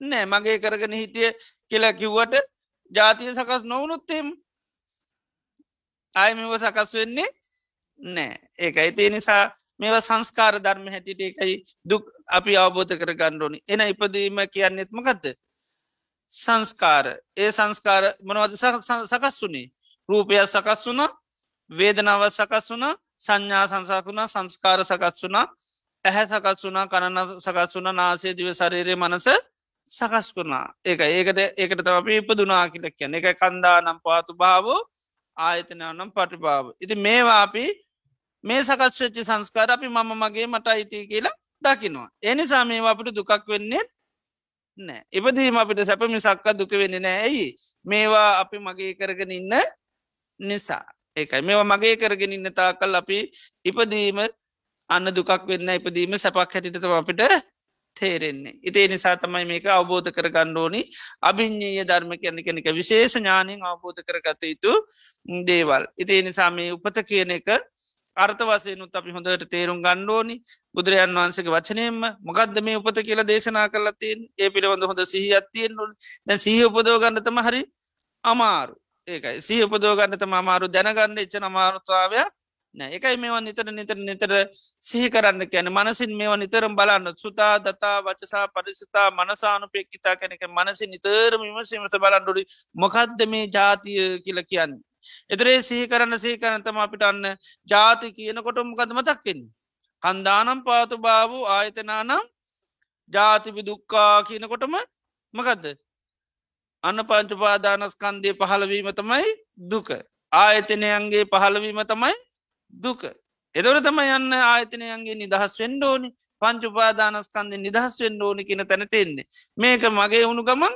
නෑ මගේ කරගෙන හිටිය කියලා කිව්වට ජාතිය සකස් නොවනුත්තෙම අය මෙව සකස් වෙන්නේ නෑ. ඒක ඇතිේ නිසා මෙවා සංස්කාර ධර්ම හැටිට එකයි දුක් අපි අවබෝධ කර ගණ්ඩෝනි එන ඉපදීම කියන්නෙත්මකක්ද සංස්කාර. ඒ සංස්කාර මොනවද සකස් වුනේ රූපයක් සකස් වුන වේදනාව සකස් වුන සංඥා සංසාකුණ සංස්කාර සකස් වුනා ඇහැ සකස් වුනා කණන සකස් වුන නාසේ දිව ශරීරය මනස සකස් වුණා. ඒක ඒකට ඒකට තම අපි ඉපදුනා කියලක් කියන එක කන්දා නම් පාතු භාවෝ ආයතනයනම් පටිභාව. ඉති මේවා අපි මේ සකස්වෙච්චි සංස්කාර අපි මම මගේ මට අයිති කියලා දකිනවා. එනිසා මේවා අපට දුකක් වෙන්නේ නෑ. ඉපදීම අපිට සැපමි සක්ක දුක වෙන්න නෑ. ඇයි මේවා අපි මගේ කරගෙන ඉන්න නිසා. ඒකයි. මෙවා මගේ කරගෙන ඉන්න තා කල් අපි ඉපදීම අන්න දුකක් වෙන්න ඉපදීම සැපක් හැටිටතම අපිට තේරෙන්නේ. ඉතේ නිසා තමයි මේක අවබෝධ කර ගණ්ඩෝනි අභිං්ඥය ධර්ම කියන්න කෙනෙක විශේෂ ඥානයෙන් අවබෝධ කරගත යුතු දේවල්. ඉතිේ නිසා මේ උපත කියන එක අර්ථ වසයනුත් අපි හොඳට තේරුම් ගණ්ඩෝනි බුදුරජන් වහන්සගේ වචනයෙන්ම මොකක්ද මේ උපත කියලා දේශනා කරලතින් ඒ පිළිබඳ හොඳ සිහි අත්තියෙන් දැ සහ උපදෝ ගන්නතම හරි අමාරු. ඒකයි. සහ උපදෝ ගන්නතම අමාරු දැනගන්න එච්ච අමාරුත්වාවයක් නෑ. එකයි මේවා නිතර නිතර නිතර සිහි කරන්න කියන මනසින් මේවා නිතරම් බලන්න. සුතා දතා වචසා පරිසිතා මනසානුපෙක්කිතා කැනෙක මනසි නිතරම විමසීමත බලන්ඩුඩි මොකක්ද මේ ජාතිය කියල කියන්න. එතරේ සිහි කරන්න සහි කරනතම අපිට අන්න ජාති කියනකොට මොකද මතක්කෙන්. කන්දානම් පාතු භාවූ ආයතනානම් ජාතිපි දුක්කා කියනකොටම මකදද අන්න පංචුපාදානස්කන්දය පහළවීම තමයි දුක. ආයතනයන්ගේ පහළවීම තමයි දුක. එදොර තම යන්න ආයතනයන්ගේ නිදහස් වෙන්ඩෝනි පංචුපාදානස්කන්ද නිදහස් වෙන්න ඕනි කියන තැනට එන්නේ. මේක මගේ වුණු ගමන්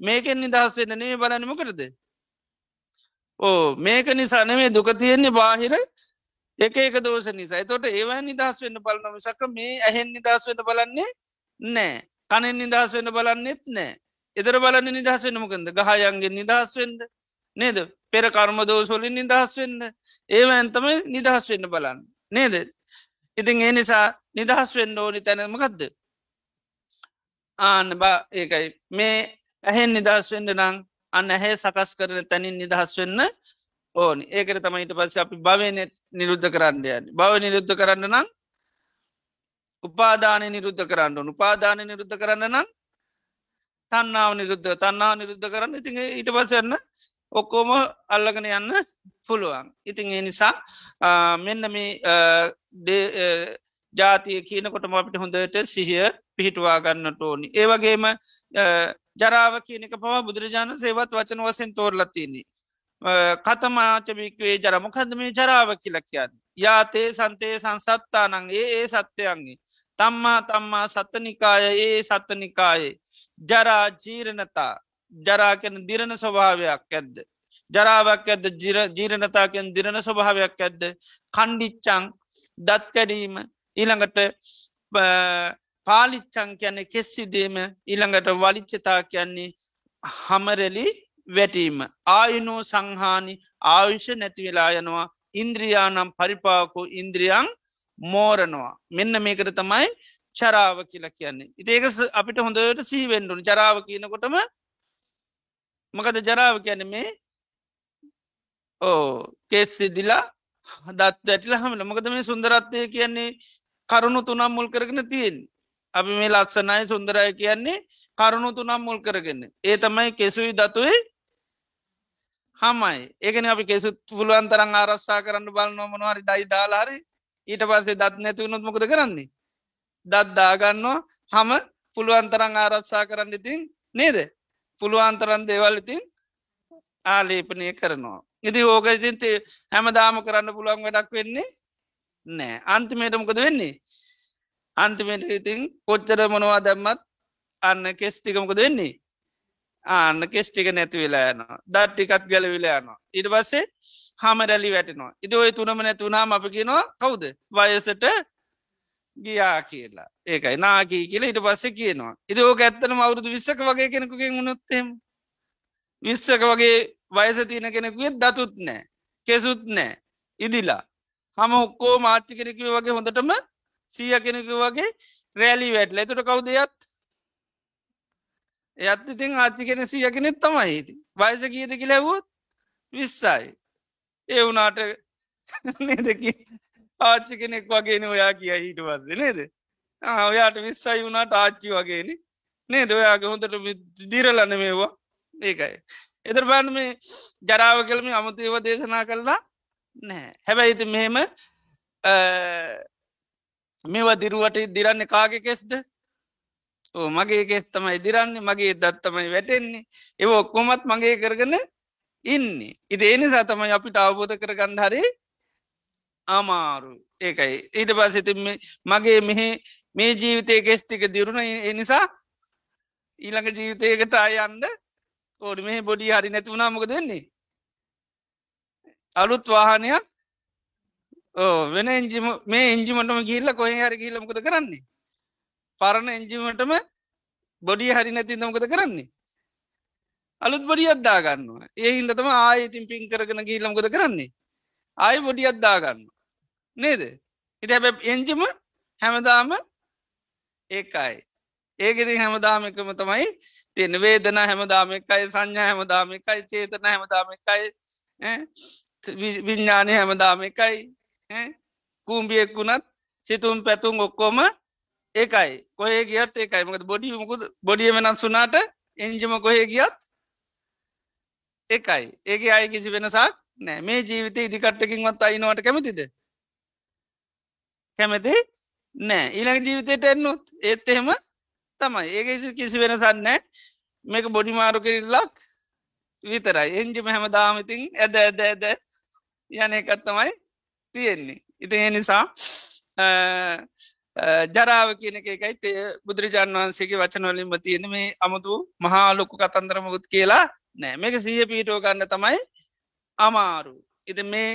මේකෙන් නිදහස් වෙන්න නෙේ බලනම කරද. ඕ මේක නිසා නෙමේ දුක තියෙන්නේ බාහිර එක එක දෝෂ නිසා. එතොට ඒවා නිදහස් වෙන්න බලනම සක මේ ඇහෙන් නිදහස් වෙන්න බලන්නේ නෑ කනෙන් නිදහස් වෙන්න බලන්නෙත් නෑ එදර බලන්න නිදහස් වෙන මොකද ගහයන්ගේ නිදහස් වෙන්ඩ නේද? පෙර කර්ම දෝසොලින් නිදහස් වෙන්න. ඒව ඇන්තම නිදහස් වෙන්න බලන්න නේද? ඉතින් ඒ නිසා නිදහස් වෙන්න ඕනි තැනමකක්ද ආන්න බා ඒකයි. මේ ඇහෙන් නිදහස් වෙන්න නං අන්න ඇහැ සකස් කරන තැනින් නිදහස් වෙන්න ඕනි. ඒකට තමයිට පස්ස අපි භවනෙත් නිරුද්ධ කරන්න යන්න. බව නිරුද්ධ කරන්න නම් උපාදානය නිරුද්ධ කරන්න උපාදානය නිරුද්ධ කරන්න නම් තන්නාව නිරුද්ධ තන්නාව නිරුද්ධ කරන්න. ඉතින් ඊට පසන්න ඔක්කෝම අල්ලගෙන යන්න පුළුවන්. ඉතින් ඒ නිසා මෙන්න මේ ජාතිය කියනකොටම අපිට හොඳට සිහිය පිහිටවා ගන්නට ඕනි. ඒවගේම ජරාව කියනක පවා බුදුරජාණන් සේවත් වචන වසෙන් තෝරලතින්නේ කතමාචමික්වේ ජරමකද මේ ජරාව කියල කියන්න? යාතේ සන්තේ සංසත්තානන්ගේ ඒ සත්‍යයන්ගේ තම්මා තම්මා සත්තනිකාය ඒ සත්තනිකායේ. ජරා ජීරණතා. ජරාකෙන දිරණ ස්වභාවයක් ඇද්ද. ජරාවක් ඇද ජීරණතාකෙන් දිරණ ස්වභාවයක් ඇද්ද. කණ්ඩිච්චං දත්කැඩීම ඊළඟට පාලිච්චං කියන්නේ කෙස්සිදීම ඊළඟට වලිච්චතා කියන්නේ හමරෙලි වැටීම. ආයුනෝ සංහානි ආයුෂ නැතිවෙලා යනවා. ඉන්ද්‍රියානම් පරිපාකු ඉන්ද්‍රියන් මෝරනවා. මෙන්න මේකට තමයි චරාව කියලා කියන්නේ. ඉතිඒක අපිට හොඳට සීවෙන්ඩුන ජරාව කියනකොටම මකද ජරාව කියන මේ? ඕ කේස්සිදිලා දත් ඇටිල හමල. මොකද මේ සුන්දරත්වය කියන්නේ කරුණු තුනම් මුල් කරගෙන තියෙන් අපි මේ ලක්ෂණය සුන්දරය කියන්නේ කරුණු තුනම් මුල් කරගෙන. ඒ තමයි කෙසුයි දතුවේ හමයි. ඒකන අපි කෙසුත් පුළුවන් තරන් ආරස්සා කරන්න බලන්න මොනවාරි ඩයි දාලාරි ඊට පස්සේ දත් නැතිවුණොත් මොකද කරන්නේ? දත් දාගන්නවා. හම පුළුවන්තරං ආරත්සා කරන්න ඉතින් නේද? පුළුවන්තරන් දේවල් ඉතින් ආලේපනය කරනවා. ඉති ඕක ඉතින් හැමදාම කරන්න පුළුවන් වැඩක් වෙන්නේ නෑ අන්තිමේටමකද වෙන්නේ? අන්තිමට ඉතින් කොච්චර මොනවා දැම්මත් අන්න කෙස්ටිකමකද වෙන්නේ? ආන්න කෙස්ටික නැති වෙලා යනවා. දට්ටිකත් ගැලවිලා යනවා. ඉට පස්සේ හම රැලි වැටනවා. ඉති ඔය තුනම නැතුනාම අප කියනවා කවුද? වයසට ගියා කියලා. ඒකයි නාකී කියලා ඉට පස්සේ කියනවා. ඉති ඕක ඇත්තන අවුරුදු විස්සක වගේ කෙනෙකුගෙන් උනොත්තෙම විස්සක වගේ වයස තියන කෙනෙකුේ දතුත් නෑ කෙසුත් නෑ ඉදිලා. හම ඔක්කෝ මාච්චි කෙනෙකුව වගේ හොඳටම සිය කෙනෙකු වගේ රෑලි වැටල. එතුට කවුදයත් එයත්? ඉතින් ආච්චි කෙන සිය කෙනෙත් තමයි. හිති වයස කියද කිලැවූත් විස්සයි. ඒ වනාට නදකි ආච්චි කෙනෙක් වගේන ඔයා කිය හිට වද නේද? ඔයාට විස්සයි වුණට ආච්චි වගේන නේ. දොයාගේ හොඳට දිරලන්න මේවා ඒකයි. එතර බාන මේ ජරාව කළම අමතේව දේශනා කරලා නෑ හැබැයිති මෙහෙම මේවා දිරුවට දිරන්න කාගෙ කෙස්ද? ඕ මගේ කෙස් තමයි දිරන්නේ මගේ දත්තමයි වැටෙන්නේ. ඒව ඔක්කොමත් මගේ කරගන ඉන්නේ. ඉති එනිසා තමයි අපිට අවබෝධ කරගන්න හරි අමාරු. ඒකයි. ඊට පසිති මගේ මෙහෙ මේ ජීවිතය කෙස්්ටික දිරුණ එනිසා ඊළඟ ජීවිතයකට අයන්ද ඕඩ මේ බොඩි හරි නැතිවුණා මොකද වෙන්නේ? අලුත් වාහනයක් ඕ වෙන එංජිම මේ එංජිමටම ගිල්ල කොහ හරි කියලමකද කරන්නේ? පරණ එංජිමටම බොඩිය හරි නැති මොකද කරන්නේ? අලුත් බොඩි අද්දා ගන්නවා ඒ හින්දතම ආයඉතින් පින් කරගෙන ගීලමකොද කරන්නේ? ආය බොඩි අද්දා ගන්න නේද? ඉති හැබ එංජිම හැමදාම ඒකයි. ඒකෙති හැමදාමකම තමයි තියෙන වේදන හැමදාමකයි සංඥා හැමදාමකයි චේතන හැමදාමකයි විඤ්ඥානය හැමදාමකයි කූම්බියෙක් වුණත් සිතුම් පැතුම් ඔක්කොම ඒකයි කොහේ ගියත් ඒකයි මකද බොඩි මුකුද? බොඩිය වෙනස් වුනාට එන්ජම කොහේ ගියත් එකයි. ඒක අය කිසි වෙනසක් නෑ. මේ ජීවිත ඉදිකට්ටකින්වත් අයිනවට කැමතිද? කැමති නෑ. ඊළඟ ජීවිතයට එන්නොත් ඒත් එහෙම තමයි. ඒක කිසි වෙනසන්නෑ මේක බොඩි මාරු කිරල්ලක් විතරයි. එන්ජිම හැම දාමඉතින් ඇද ඇද ඇද යන එකත් තමයි තියෙන්නේ. ඉති ඒ නිසා ජරාව කියන එකයි බුදුරජාන් වහන්සේගේ වචනවලින්ම තියෙන මේ අමුතු මහා ලොකු කතන්දරමකුත් කියලා නෑ. මේක සීය පීටෝ ගන්න තමයි අමාරු. ඉති මේ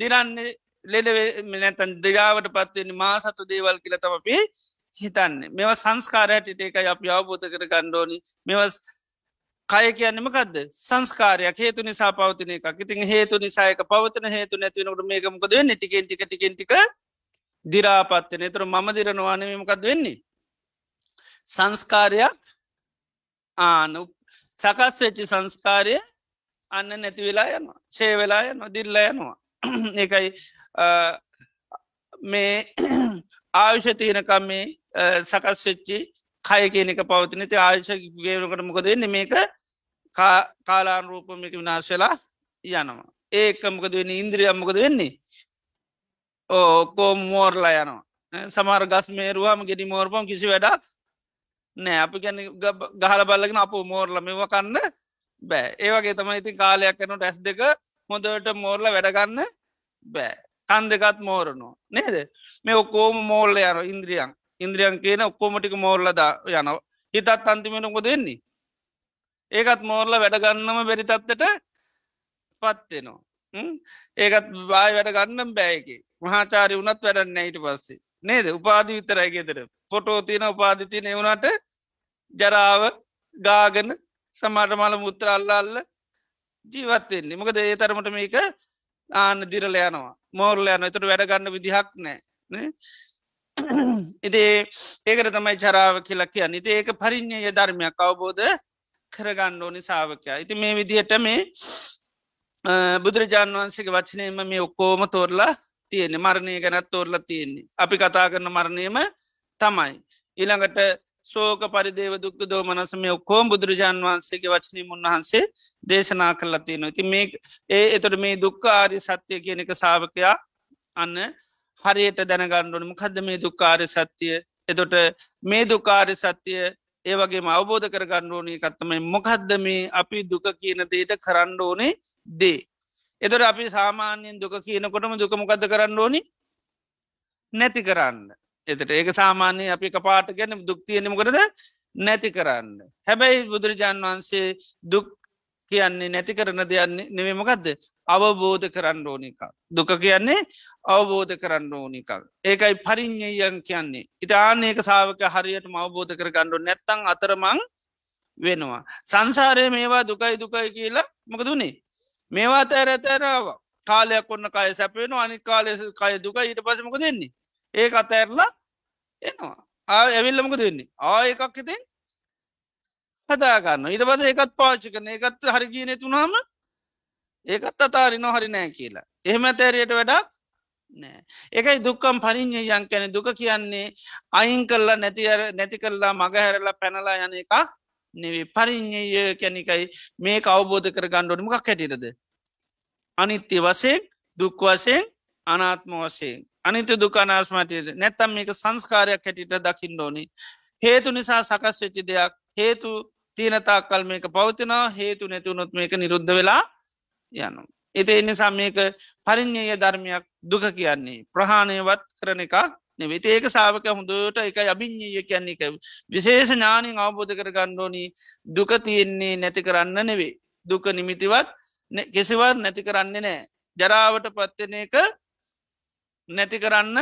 දිරන්නේ ලෙඩ දිරාවට පත්වෙන මා සතු දේවල් කියල තමපි හිතන්න. මෙව සංස්කාරයටට එකයි අප අවබෝධ කර ගණ්ඩෝනි මෙවස් කය කියන්නමකක්ද සංස්කාරයක් හේතු නිසා පවතින එක ඉතින් හේතු නිසායක පවතන හේතු නැතිවනකට මේකමකද වෙන්න? ටිකෙන් ටික ටිකෙන් ටික දිරාපත්තන තුර මම දිරනවානමකද වෙන්නේ? සංස්කාරයක් ආනු. සකස් වෙච්චි සංස්කාරය අන්න නැති වෙලා යනවා. ශේ වෙලා යනවා දිල්ල යනවා. ඒකයි මේ ආයුෂ තියනකම් මේ සකස් වෙච්චි කය කියනක පවතින. ති ආයුෂ ගේනකට මොකද වෙන්න? මේක කාලාන් රූපමික විනාශ වෙලා යනවා. ඒකමකද වෙන්න? ඉන්ද්‍රියම්මකද වෙන්නේ? ඕකෝ මෝර්ලා යනවා. සමාර ගස් මේරුවම ගෙඩි මෝර්පම් කිසි වැඩක් නෑ. අපි ගැන ගහල බල්ලගෙන අප මෝර්ල මෙව කන්න බෑ. ඒවගේ තම ඉතින් කාලයක් කනට ඇස් දෙක හොඳට මෝර්ල වැඩගන්න බෑ. කන් දෙකත් මෝරනවා. නේද? මේ ඔක්කෝම මෝල්ල යන ඉන්ද්‍රියන්. ඉන්ද්‍රියන් කියන ඔක්කෝමටික මෝර්ලද යනවා. හිතත් අන්තිමෙනකො දෙන්නේ ඒකත් මෝර්ල වැඩගන්නම බැරිතත්තට පත්වෙනවා ඒකත් වාය වැඩ ගන්නම් බෑයකි මහාචාරය වනත් වැඩන්න ඊට පස්සේ. නේද? උපාධි විතරයි ගෙතර ෆොටෝ තියෙන උපාධිතිය නෙවුණට ජරාව ගාගන සමාට මල මුත්‍ර අල්ලාල්ල ජීවත්වෙන්නේ මොකද ඒ තරමට මේක ආන්න දිරල යනවා. මෝර්ල යන එතුට වැඩගන්න විදිහක් නෑ. ඉදේ ඒකට තමයි චරාව කියලා කියන්න. ඉති ඒක පරිින්්ඥය ධර්මයක් අවබෝධ කරගන්න ඕනි සාාවකයා ඉති මේ විදිහට මේ බුදුරජාණන් වහන්සේගේ වචනයම මේ ඔක්කෝම තෝරලා තියෙන්නේ. මරණය ගැනත් තෝරල තියෙන්නේ. අපි කතා කරන මරණයම තමයි. ඊළඟට සෝක පරිදේව දුක්ක දෝමනසම ඔක්කෝම් බුදුරජාන් වහන්සේගේ වචනී මුන්වහන්සේ දේශනා කරලා තියෙනවා. ති මේ ඒ එතොට මේ දුක්ක ආරි සත්‍යය කියන එක සාාවකයා අන්න හරියට දැනගණ්ඩුවනම කද මේ දුක්කාරය සත්‍යය එතොට මේ දුකාරය සත්‍යය ඒ වගේ අවබෝධ කර ගන්න ඕනී කත්තමයි මොකක්ද මේ අපි දුක කියන දේට කරන්න ඕනේ දේ. එතොට අපි සාමාන්‍යයෙන් දුක කියනකොටම දුකමොකක්ද කරන්න ඕනි නැති කරන්න. එතට ඒක සාමාන්‍ය අපි පාට ගැන දුක්තියනමකරද නැති කරන්න. හැබැයි බුදුරජාන් වහන්සේ දුක් කියන්නේ නැති කරන දෙයන්නේ නෙමමකක්ද අවබෝධ කරන්න ඕනික. දුක කියන්නේ අවබෝධ කරන්න ඕනිකක්. ඒකයි පරිින්්ඥයන් කියන්නේ. ඉතාන්නේක සාාවක හරියට අවබෝධ කර ගණ්ඩු නැත්තං අතරමං වෙනවා. සංසාරය මේවා දුකයි දුකයි කියලා මොකදුනේ. මේවා තැර තැරාව කාලයක් කොන්න කය සැපේන අනි කාලය කය දුක ඊට පසමක දෙන්නේ. ඒ අතඇරලා එනවා. ආ ඇවිල්ලමක දෙන්නේ ආ එකක් හිතෙන් හදාගන්න ඉට පද එකත් පාච්චි කරන එකත් හරිගීන තුනාම ඒකත් අතාරි නොහරි නෑ කියලා. එහෙම තැරයට වැඩක් නෑ. එකයි දුක්කම් පරිින්්ඥයන් කැන දුක කියන්නේ අයින් කරලා නැති නැති කරලා මගහැරලා පැනලා යන එක නෙවේ පරිින්්ඥය කැනිකයි මේ අවබෝධ කර ගණ්ඩොනි මක් හැටිරද. අනිත්‍ය වසයෙන් දුක් වසයෙන් අනාත්ම වසයෙන් අනිත දුකානාස්මටයට නැත්තම් මේක සංස්කාරයක් හැටිට දකිින් ඕනි. හේතු නිසා සකස් වෙච්චි දෙයක් හේතු තියනතා කල් මේක පවතිනා හේතු නැතුනොත් මේක නිරුද්ධ වෙලා යනු. එති එනිසා මේක පරිින්්ඥය ධර්මයක් දුක කියන්නේ. ප්‍රහාණයවත් කරන එකක් නෙවෙති ඒක සාාවක හොඳට එක අභිං්ඥය කියන්නේ. එක විශේෂ ඥානින් අවබෝධ කර ගණ්ඩෝනී දුක තියෙන්නේ නැති කරන්න නෙවේ දුක නිමිතිවත් කෙසිවර් නැති කරන්නේ නෑ ජරාවට පත්වෙන එක නැති කරන්න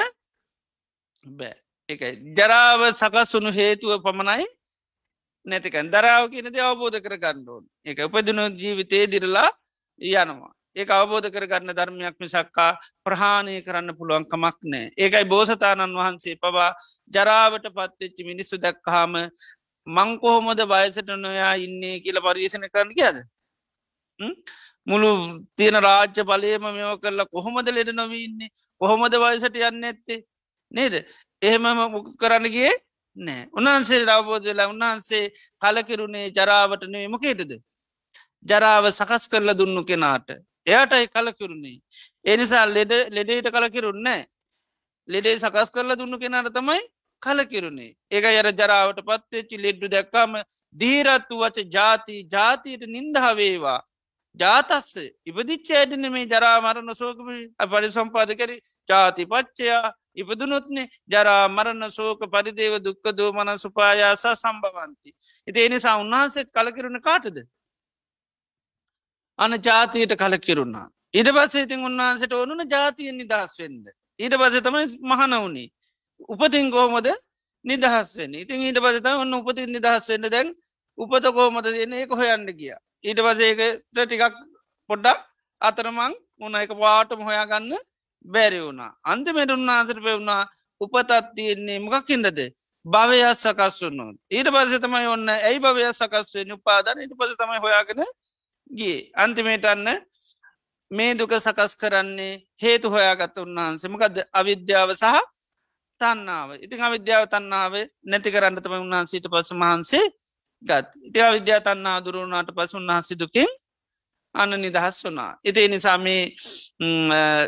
බෑ. එකයි ජරාව සකස්සුණු හේතුව පමණයි නැතිකන් දරාව කියනද අවබෝධ කර ගණ්ඩෝන් එක උපදින ජීවිතේ දිරලා යනවා. ඒ අවබෝධ කරගන්න ධර්මයක් මිසක්කා ප්‍රහාණය කරන්න පුළුවන්කමක් නෑ. ඒකයි බෝසතාණන් වහන්සේ පවා ජරාවට පත්වෙච්චි මිනිස්සු දැක්කහාම මංකොහොමද වයසට නොයා ඉන්නේ කියල පරිේෂණ කරන්න කියද මුළු තියෙන රාජ්‍ය බලයම මෙෝ කරලා කොහොමද ලෙඩ නොවීන්නේ කොහොමද වයසට යන්න ඇත්තේ නේද? එහෙම මුක් කරන්නගේ නෑ. උන්හන්සේ රවබෝධ වෙලා උන්හන්සේ කලකිරුණේ ජරාවට නේ මොකේටද ජරාව සකස් කරල දුන්නු කෙනාට. එයටයි කලකිරුණේ. එනිසා ලෙඩ ලෙඩේට කලකිරුන්නෑ ලෙඩේ සකස් කරල දුන්නු කෙනාට තමයි කලකිරුණේ. ඒක යර ජරාවට පත්වෙච්චි ලෙඩ්ඩු දැක්කාම දීරත්තු වච ජාති ජාතියට නින්දහවේවා ජාතස්ස ඉපදිච්චේටන මේ ජරාමරණ සෝකම පරි සම්පාද කර. ජාති පච්චයා ඉපදුනොත්නේ ජරා මරණ සෝක පරිදේව දුක්ක දෝමන සුපායාසා සම්භවන්ති. එති එනිසා උන්වහන්සේත් කලකිරුණ කාටද. අන ජාතියට කලකිරුණා. ඉට පස්සේ ඉතින් උන්වහන්සට ඕනුන ජාතියෙන් නිදහස් වෙන්ද. ඊට පසේ තමයි මහනවුණේ. උපතින් කෝමද නිදහස් වෙන්න ඉතින් ඊට පසත ඔන්න උපතින් නිදහස් වෙන්න දැන් උපත කෝමද දෙන ඒක හොයන්න ගිය. ඊට පසේක ටිකක් පොඩ්ඩක් අතරමං උන එක පාටම හොයාගන්න බැරි වුණා අන්තිමට උන්නාසර පෙවුණා උපතත් තියෙන්නේ මොකක්කින්දද භවයක් සකස් වන්නු ඊට පස තමයි ඔන්න ඇයි භවයක් සකස්වේ උපාදන ඊට පස තමයි හොයාගෙන ගිය. අන්තිමේට අන්න මේ දුක සකස් කරන්නේ හේතු හොයාගත්ත උන්වහන්සමකද අවිද්‍යාව සහ තන්නාව ඉතිං අවිද්‍යාව තන්නාව නැති කරන්නතම උන්වහන්සීට පස මහන්සේ ගත්. ඉති අවිද්‍යා තන්නා දුරුණාට පස උන්වහන්සි දුකින් අන්න නිදහස් වනා. ඉති නිසා මේ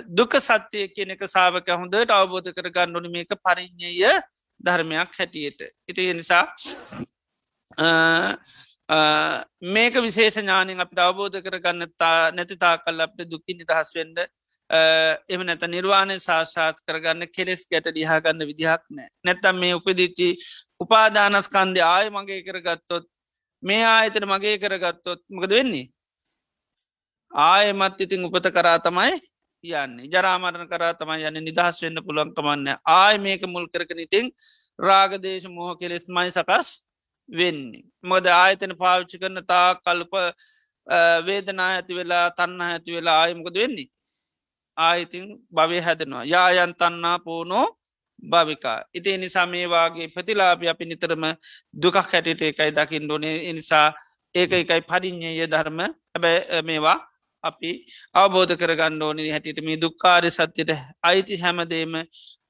දුක සත්‍යය කියන එක සාාවක හොඳට අවබෝධ කර ගණ්ඩුනි මේක පරිින්්ඥය ධර්මයක් හැටියට. ඉති නිසා මේක විශේෂ ඥානින් අපට අවබෝධ කරගන්න නැති තා කල් අපට දුකි නිදහස් වෙන්ඩ එම නැත නිර්වාණය සාශාත් කරගන්න කෙලෙස් ගැට ඩිහාගන්න විදිහක් නෑ නැත්තම් මේ උපදිච්චි උපාදානස්කන්දය ආය මගේ කරගත්තොත් මේ ආයතන මගේ කරගත්තොත් මොකද වෙන්නේ ආයමත් ඉතින් උපත කරා තමයි යන්නේ ජරාමරණ කරා තමයි යන්න නිදහස් වෙන්න පුළුවන්කමන්න ආය මේක මුල් කරක ඉතිං රාගදේශ මෝහ කෙලෙස් මයි සකස් වෙන්නේ. මොද ආයතන පාවිච්චි කරන තා කල්ප වේදනා ඇති වෙලා තන්න ඇති වෙලා ආයමකද වෙන්නේ. ආයිතින් භවය හැදෙනවා යායන් තන්නා පෝනෝ භවිකා. ඉති නිසා මේවාගේ ප්‍රතිලාපි අපි නිතරම දුකක් හැටිට එකයි දකිින් ඩොනේ එනිසා ඒක එකයි පරිින්්ඥය ධර්ම හැබැ මේවා අපි අවබෝධ කරගන්න ඕනි හැටිට මේ දුක්කාරය සත්‍යයට අයිති හැමදේම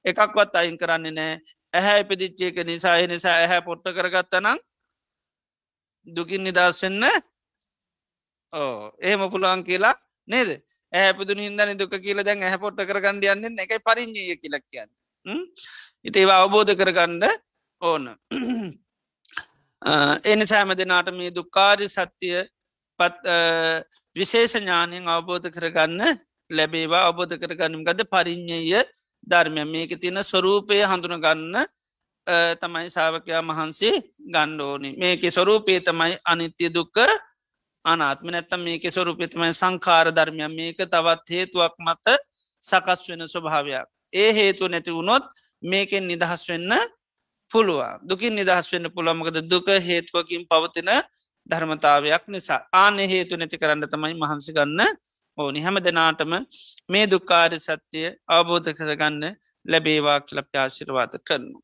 එකක්වත් අයින් කරන්නේ නෑ ඇහැ ඉපදිච්චේක නිසා නිසා ඇහැ පොට්ට කරගත්තනම් දුකින් නිදස්සෙන්න ඕ එහෙම පුළුවන් කියලා නේද? ඇහැපදු හිදන දුක කියල දැන් ඇහ පොට්ට කරගන්න යන්න එක පරිින්ජය කියලක් කියන්න. ඉති ඒවා අවබෝධ කරගන්න ඕන. එන සෑම දෙනාට මේ දුකාරි සත්‍යය පත් විශේෂ ඥානයෙන් අවබෝධ කරගන්න ලැබේවා. අවබෝධ කරගන්නම් ගද පරිින්්ඥය ධර්මය. මේක තියෙන ස්වරූපය හඳුනගන්න තමයි සාාවකයා මහන්සේ ගණ්ඩෝනි මේක ස්වරූපය තමයි අනිත්‍ය දුක්ක අනාත්ම. නැත්තම් මේක ස්වරූපයතමයි සංකාර ධර්මය. මේක තවත් හේතුවක් මත සකස් වෙන ස්වභාවයක්. ඒ හේතුව නැති වුණොත් මේකෙන් නිදහස් වෙන්න පුළුවන්. දුකින් නිදහස් වෙන්න පුළමකද දුක හේතුවකින් පවතින ධර්මතාවයක් නිසා. ආන හේතු නැති කරන්න තමයි මහන්සි ගන්න ඕනි. හැම දෙනාටම මේ දුක්කාර සත්‍යය අවබෝධ කරගන්න ලැබේවා කියල ප්‍යාශිරවාත කරනු.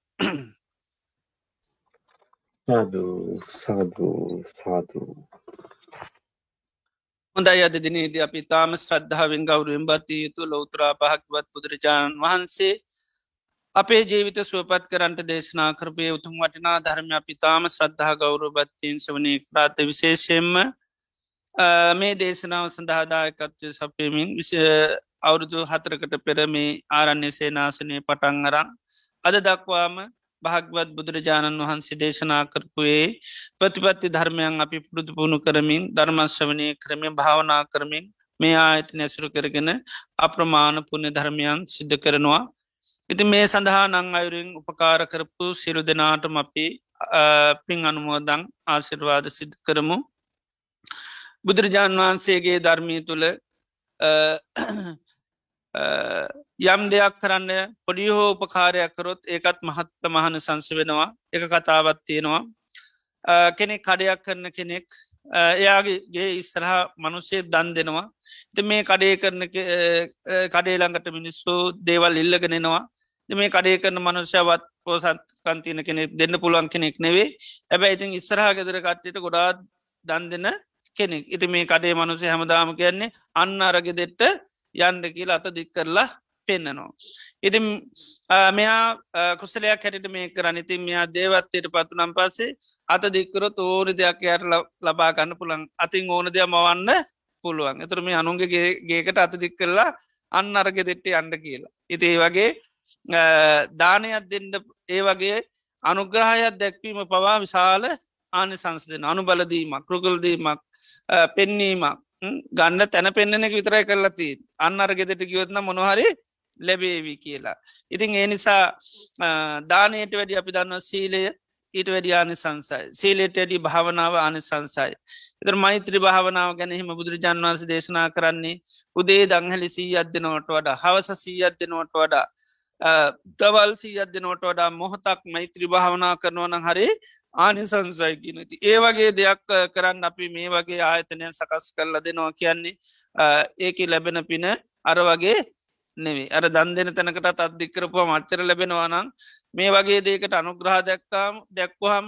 සාධූ සාධූ සාධූ හොඳයි අද දිනේද අපි තාම ශ්‍රද්ධාවෙන් ගෞරුවෙන් බත්තිය යුතු ලෝතරා පහක්වත් බුදුරජාණන් වහන්සේ අපේ ජීවිත සුවපත් කරන්ට දේශනා කරපය උතුම් වටිනා ධර්ම අපි තාම ශ්‍රද්ධා ගෞරු බත්තියෙන් සවනය ප්‍රාත විශේෂයෙන්ම මේ දේශනාව සඳහාදායකත්වය සපයමින් විස අවුරුදු හතරකට පෙර මේ ආරණ්‍ය සේනාසනය පටන් අරං අද දක්වාම භාගවත් බුදුරජාණන් වහන්සේ දේශනා කරපුයේ ප්‍රතිපත්ති ධර්මයන් අපි පුරුදු පුුණු කරමින් ධර්මශ්‍රවනය කරමින් භාවනා කරමින් මේ ආයත නැසුරු කරගෙන අප්‍රමාණ පුුණ්‍ය ධර්මයන් සිද්ධ කරනවා. ඉති මේ සඳහා නං අයුරින් උපකාර කරපු සිරු දෙනාටම අපි පින් අනුමෝදං ආසිර්වාද සිද්ධ කරමු. බුදුරජාණන් වහන්සේගේ ධර්මී තුළ යම් දෙයක් කරන්න පොඩි හෝ උපකාරයක් කරොත් ඒකත් මහත් ප්‍රමහන සංස වෙනවා. එක කතාවත් තියෙනවා. කෙනෙක් කඩයක් කරන කෙනෙක් එයාගේ ඉස්සරහ මනුසේ දන් දෙනවා. ති මේ කඩේ කරන කඩේළඟට මිනිස්සු දේවල් ඉල්ලගෙනෙනවා මේ කඩේ කරන මනුෂ්‍යවත් පෝසත් කන්තින කෙනෙක් දෙන්න පුළුවන් කෙනෙක් නෙවේ ඇබැ ඉතින් ඉස්සරහ ගෙදර කට්ටියට ගොඩාත් දන් දෙන්න කෙනෙක්. ඉති මේ කඩේ මනුසේ හැමදාම කියන්නේ අන්න අරගෙදෙට්ට යන්ඩ කියල අත දික් කරලා පෙන්න්නනවා. ඉති මෙයා කුසලයක් හැටිට මේ කරන්න. ඉතින් මෙයා දේවත්තයට පත්තු නම් පස්සේ අත දික්කරොත් ඕන දෙයක් යට ලබා ගන්න පුළන් අතින් ඕන දෙයක් මවන්න පුළුවන්. එතුර මේ අනුන්ගේ ගේකට අත දික් කරලා අන්න අරගෙ දෙට්ට අන්ඩ කියලා. ඉති ඒ වගේ දානයක් දෙන්න ඒ වගේ අනුග්‍රහයක් දැක්වීම පවා විශාල ආනි සංස්දෙන අනුබලදීමක් කෘකල්දීමක් පෙන්නීමක් ගන්න තැන පෙන්න්නන එක විතරයි කරලති අන්න අරගෙදට ගියොත්න මොනහරි ලැබේවි කියලා. ඉතින් ඒ නිසා දානයට වැඩි අපි දන්න සීලය ඊට වැඩි ආනි සංසයි සීලෙට ඇඩි භාවනාව ආනි සංසයි. එතර මෛත්‍රී භාවනාව ගැන හිම බුදුරජාන් වන්ස දේශනා කරන්නේ උදේ දංහලි සී අධ්‍යනවට වඩා හවස සී අධ්‍යනවට වඩා දවල් සී අධ්‍යනවට වඩා මොහොතක් මෛත්‍රී භාවනා කරනවන හරි ආනිසංසයි කියනති ඒ වගේ දෙයක් කරන්න අපි මේ වගේ ආයතනය සකස් කරලා දෙනවා කියන්නේ ඒක ලැබෙන පින අර වගේ නෙවේ අර දන් දෙන තැනකටත් අධිකරපුව මච්චර ලැබෙනවානම් මේ වගේ දේකට අනුග්‍රහ දැක්කාම් දැක්වහම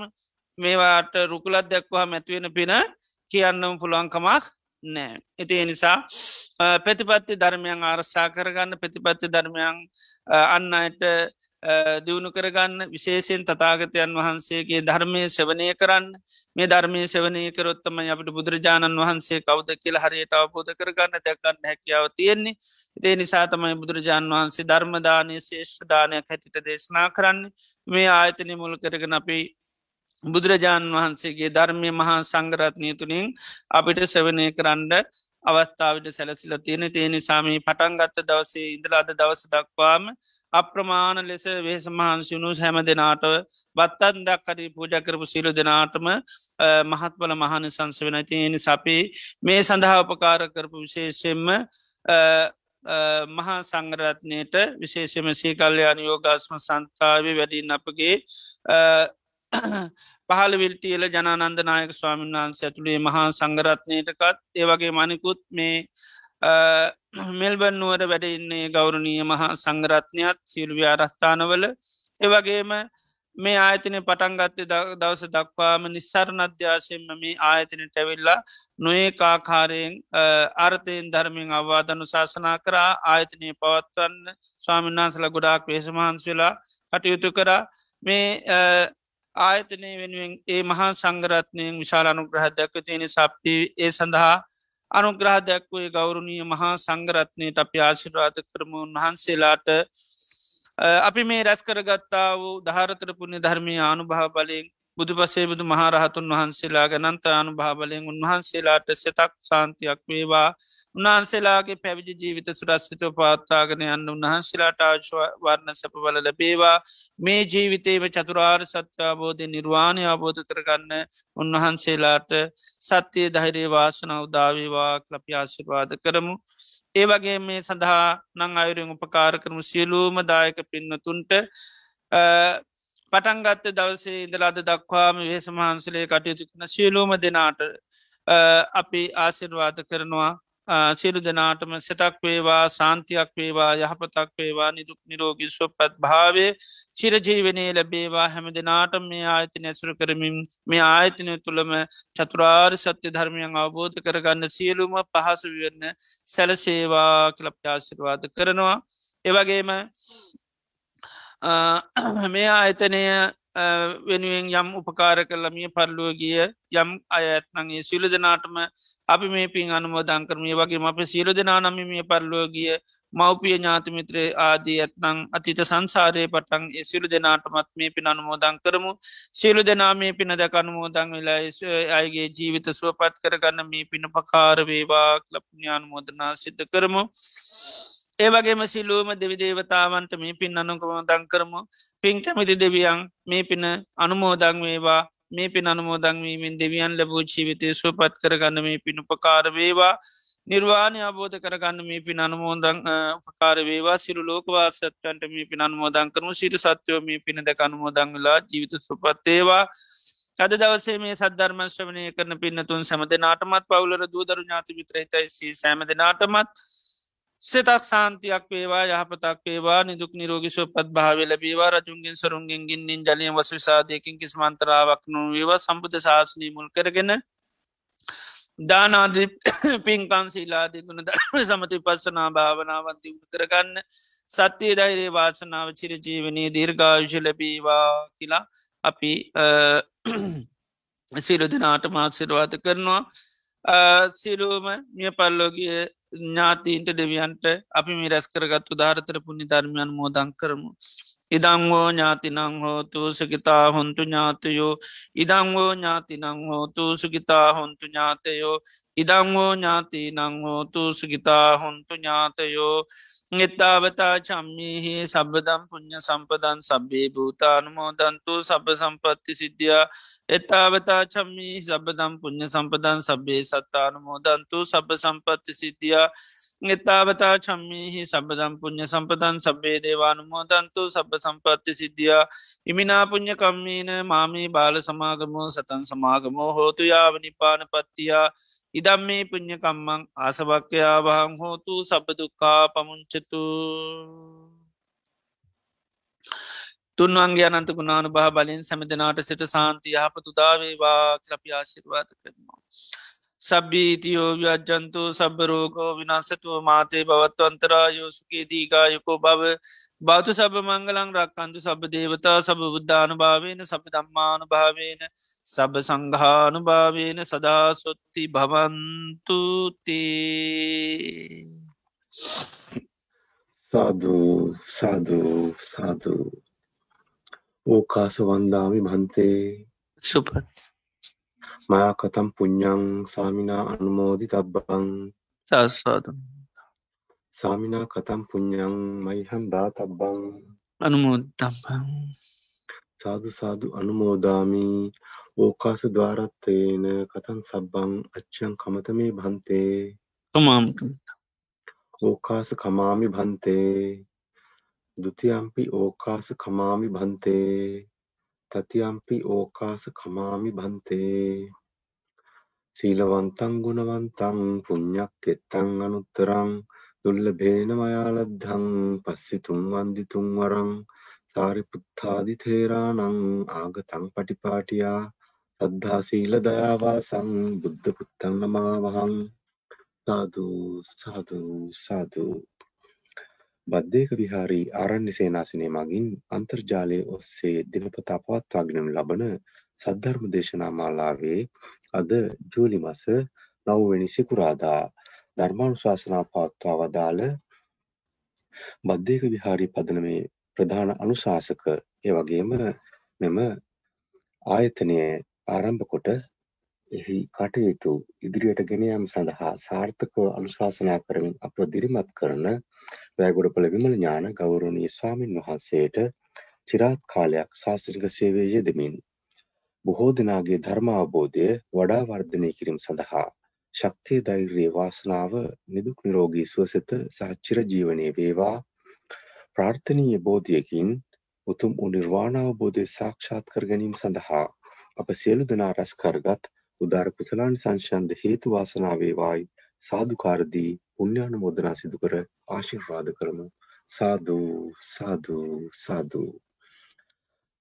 මේවාට රුකුලත් දැක්වා මැතිවෙන පින කියන්නම් පුළුවන්කමක් නෑ. ඉති නිසා ප්‍රතිපත්ති ධර්මයන් ආරසා කරගන්න ප්‍රතිපත්ති ධර්මයන් අන්න අයට දියුණු කරගන්න විශේෂයෙන් තතාගතයන් වහන්සේගේ ධර්මය සවනය කරන්න. මේ ධර්මය සවනය කරොත්තම අපට බුදුරජාණන් වහන්සේ කවද කියල හරියට අවබෝධ කරගන්න දැකන්න හැකියාව තියෙන්නේ. ඒ නිසා තමයි බුදුරජාණන් වහන්සේ ධර්මදානය ශේෂ්ඨදානයක් හැටිට දේශනා කරන්න. මේ ආයතනය මුල් කරගෙන අපි බුදුරජාණන් වහන්සේගේ ධර්මය මහා සංගරත්නය තුළින් අපිට සවනය කරන්න අවස්ථාවට සැලසිල තියෙන. තියෙන සාමී පටන්ගත්ත දවසේ ඉඳලාද දවස දක්වාම අප්‍රමාණ ලෙස වේස මහන්සිුණු හැම දෙනාට බත්තන් දක්කරි පූජ කරපු සිරු දෙනාටම මහත්වල මහන සංස වෙන තියෙන සපි මේ සඳහා උපකාර කරපු විශේෂෙන්ම මහා සංගරත්නයට විශේෂම සීකල්්‍යයාන යෝගාස්ම සන්තාව වැඩින් අපගේ පහළ විල්ටියල ජනන්ද නායක ස්වාමීන් වහන්ස ඇතුළේ මහා සංගරත්නයටකත් ඒවගේ මනිකුත් මේ මෙල්බන් නුවර වැඩඉන්නේ ගෞරණීය මහා සංගරත්නයත් සිල්වි ආරස්ථානවල ඒවගේම මේ ආයතනය පටන්ගත්තේ දවස දක්වාම නිස්සරණ අධ්‍යාශයෙන්ම මේ ආයතනට ඇවිල්ලා නොඒ කාකාරයෙන් අර්ථයෙන් ධර්මින් අවවාදනු ශාසනා කරා ආයතනය පවත්වන්න ස්වාමින්නාන්සල ගොඩාක් වේශමහන්ස් වෙලා කටයුතු කරා. මේ ආයතනය වෙනුවෙන් ඒ මහා සංගරත්නයෙන් විශාල අනුග්‍රහ දැක්ව තියෙන සප්ටි ඒ සඳහා අනුග්‍රහ දැක්වේ ගෞරුණිය මහා සංගරත්නයට අපි ආශිරවාද කරමුන් වහන්සේලාට අපි මේ රැස් කරගත්තා වූ දහරතර පුුණ්‍ය ධර්මය ආනුභා බලින් බුදු පසේ බුදු මහරහතුන් වහන්සේලා ගනන්ත අනු භාබලයෙන් උන්වහන්සේලාට සෙතක් සාන්තියක් වේවා. උන්වහන්සේලාගේ පැවිදි ජීවිත සුරස්විතව පවත්තාගෙන යන්න උන්වහන්සේලාට ආශවර්ණ සැප බල ලැබේවා. මේ ජීවිතේව චතුරාර් සත්‍යාබෝධය නිර්වාණය අබෝධ කරගන්න උන්වහන්සේලාට සත්‍යය ධෛරයේ වාසන උදාවේවා ලපි ආශිර්වාද කරමු. ඒ වගේ මේ සඳහා නං අයුරෙන් උපකාර කරමු. සියලූම දායක පින්නතුන්ට පටන්ගත්ත දවසේ ඉඳලාද දක්වාම වේස මහන්සලේ කටයුතු කන සියලූම දෙනාට අපි ආසිර්වාද කරනවා. සියලු දෙනාටම සතක් වේවා සාන්තියක් වේවා යහපතක් වේවා නිදුක් නිරෝගි ස්වපත් භාවය චිරජීවනය ලැබේවා. හැම දෙනාට මේ ආයතන ඇසුර කරමින් මේ ආයතනය තුළම චතුරාර් සත්‍ය ධර්මයන් අවබෝධ කරගන්න සියලුම පහසු වන්න සැලසේවා කලප්්‍යාසිර්වාද කරනවා. එවගේම මේ ආයතනය වෙනුවෙන් යම් උපකාර කරලා මිය පරලුව ගිය යම් අය ඇත්නගේ සියලු දෙනාටම අපි මේ පින් අනුමෝදං කරමිය වගේ අප සියලු දෙනා නම මිය පරලුව ගිය මව්පිය ඥාතිමිත්‍රේ ආදී ඇත්නං අතිත සංසාරය පටන් සියලු දෙනාටමත් මේ පින් අනුමෝදං කරමු සියලු දෙනා මේ පින දැක අනුමෝදං වෙලා අයගේ ජීවිත සුවපත් කරගන්න මේ පින පකාරවේවා ලප්ඥානුමෝදනා සිද්ධ කරමු. ඒවගේම සිල්ලුවම දෙවිදේවතාවන්ට මේ පින් අනුකම දංකරමු පින් කැමිති දෙවියන් මේ පින අනුමෝදං වේවා. මේ පින් අනුමෝදංවීමෙන් දෙවියන් ලැබූ ජීවිතය සුවපත් කරගන්න මේ පින් උපකාර වේවා. නිර්වාණය අබෝධ කරගන්න මේ පින් අනුමෝදං උපකාර වේවා. සිරු ලෝකවාසත්තන්ට මේ පින් අනුමෝදං කරනු සිරු සත්‍යයෝ මේ පින දැක අනුමෝදංගලා ජීවිත සුපත්තේවා අද දවසේ මේ සද්ධර්මශ්‍රවනය කරන පින්නතුන් සැමද නාටමත් පවුලර දූදරු ඥාති විත්‍රහිතයිසි සෑමද නාටමත් සෙතක් සාන්තියක් වේවා යහපතක් වේවා නිදුක් නිරෝගි සුපත් භාව ලැබේවා රජුන්ගෙන් සරුන්ගෙන් ගින්නින් ජලිය වස විසාධයකින් කිසි මන්තරාවක් නො වේවා සම්බුධ ශාසනී මුල් කරගෙන දානාදී පින්කම් සීලාදී ගුණ ධර්ම සමති පස්සනා භාවනාවත් දියුණු කරගන්න සත්‍යය දෛරේ වාසනාව චිර ජීවනී දීර්ඝායුෂ ලැබීවා කියලා අපි සිරු දෙනාට මාත්සිරවාත කරනවා. සිරුවම මිය පල්ලෝගේ ඥාතීන්ට දෙවියන්ට අපි මි රැස් කරගත්තු ධාරතර පුුණි ධර්මයන් මෝදං කරමු. ඉදංවෝ ඥාතිනං හෝතු සුගිතා හොන්තු ඥාතයෝ ඉදංවෝ ඥාතිනං හෝතු සුගිතා හොන්තු ඥාතයෝ ඉදංවෝ ඥාති නංහෝතු සුගිතා හොන්තු ඥාතයෝ එත්තාවතා චම්මිහි සබදම් පුුණ්්‍ය සම්පදන් සබ්බේ භූතානුමෝදන්තු සබ සම්පත්ති සිද්ධිය එත්තාවතා චම්මි සබදම් පුුණ්්‍ය සම්පදන් සබ්බේ සත්තානුමෝදන්තු සබ සම්පත්ති සිද්ධිය එතාවතා චම්මිහි සබදම් පුුණ්්‍ය සම්පදන් සබ්බේ දේවානුමෝදන්තු සබ සම්පත්ති සිද්ධිය. ඉමිනා පුුණ්්‍ය කම්මීන මාමී බාල සමාගමෝ සතන් සමාගමෝ හෝතු යාවනි පාන පත්තියා. ඉදම් මේ පුං්ඥකම්මං ආසභක්්‍යයාවහං හෝතු සබදුකා පමුංචතු. තුන්වන්ගේ අනන්ත ගුණානු බහ බලින් සැමදනාට සිත සාන්ති යහපතුදාවේවා කලපි ආශිර්වාද කරනවා. සබ්බීතියෝ ව්‍යජ්ජන්තු සබරෝගෝ විනාසතුව මාතේ බවත්ව අන්තරායෝ සුකේ දීගායකෝ බව බෞතු සබ මංගලං රක්කන්තු සබ දේවතා සබ බුද්ධානු භාවේන සබ දම්මානු භාවේන සබ සංඝානු භාවේන සදා සොත්ති භවන්තුතේ සාධූ සාධූ සාධූ ඕකාස වන්දාමි භන්තේ සුපත් මා කතම් පුඤ්ඥං සාමිනා අනුමෝදි තබ්බං සස්සාදම් සාමිනා කතම් පුඤ්ඥං මයිහම් දා තබ්බං අනුමෝදතම්බං සාදු සාදු අනුමෝදාමී. ඕකාස ද්වාරත්තේන කතන් සබ්බං අච්චන් කමත මේ භන්තේ. කමාමකම ඕකාස කමාමි භන්තේ. දුතියම්පි ඕකාස කමාමි භන්තේ. තතියම්පි ඕකාස කමාමි භන්තේ සීලවන්තං ගුණවන්තං පුඤ්ඤක්කෙත්තං අනුත්තරං දුල්ලභේන මයාලද්ධං පස්සිතුං වන්දිතුං වරං සාරිපුත්තාදි තේරාණං ආගතං පටිපාටියා සද්ධා සීල දයාවාසං බුද්ධ පුත්තං නමාවහං. සාදු සාදු සාදු. බද්ධයක විහාරී ආරණ්‍ය සේනාසනය මගින් අන්තර්ජාලය ඔස්සේ දිනපතා පවත්වාගෙන ලබන සද්ධර්ම දේශනා මාලාවේ අද ජූලි මස නවවෙනි සිකුරාදා ධර්මානුශාසනා පවත්වා වදාළ බද්ධයක විහාරී පදනමේ ප්‍රධාන අනුශාසක ඒ වගේම මෙම ආයතනය ආරම්භ කොට එහි කටයුතු ඉදිරියට ගෙන යාම සඳහා සාර්ථකව අනුශාසනා කරමින් අප දිරිමත් කරන වැෑගොඩපළ විමල ඥාන ගෞරවනීය ස්වාමින් වහන්සේට චිරාත් කාලයක් ශාසනික සේවයේ යෙදමින් බොහෝ දෙනාගේ ධර්ම අවබෝධය වඩා වර්ධනය කිරීම සඳහා ශක්තිය ධෛර්යය වාසනාව නිදුක් නිරෝගී සුවසෙත සහ චිරජීවනයේ වේවා. ප්‍රාර්ථනීය බෝධියකින් උතුම් වූ නිර්වාණ අවබෝධය සාක්ෂාත් කර ගැනීම සඳහා අප සියලු දෙනා රැස් කරගත් උදාර කුසලානිසංශයන්ද හේතු වාසනා වේවායි. සාදුකාර දී පුණ්‍යානුමෝදනා සිදු කර ආශිර්වාද කරමු. සාදු සාදු සාදු.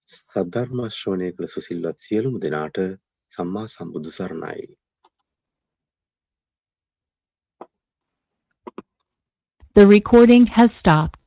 සද්ධර්ම ශ්‍රවණය කළ සුසිල්වත් සියලුම දෙනාට සම්මා සම්බුදු සරණයි. The recording has stopped.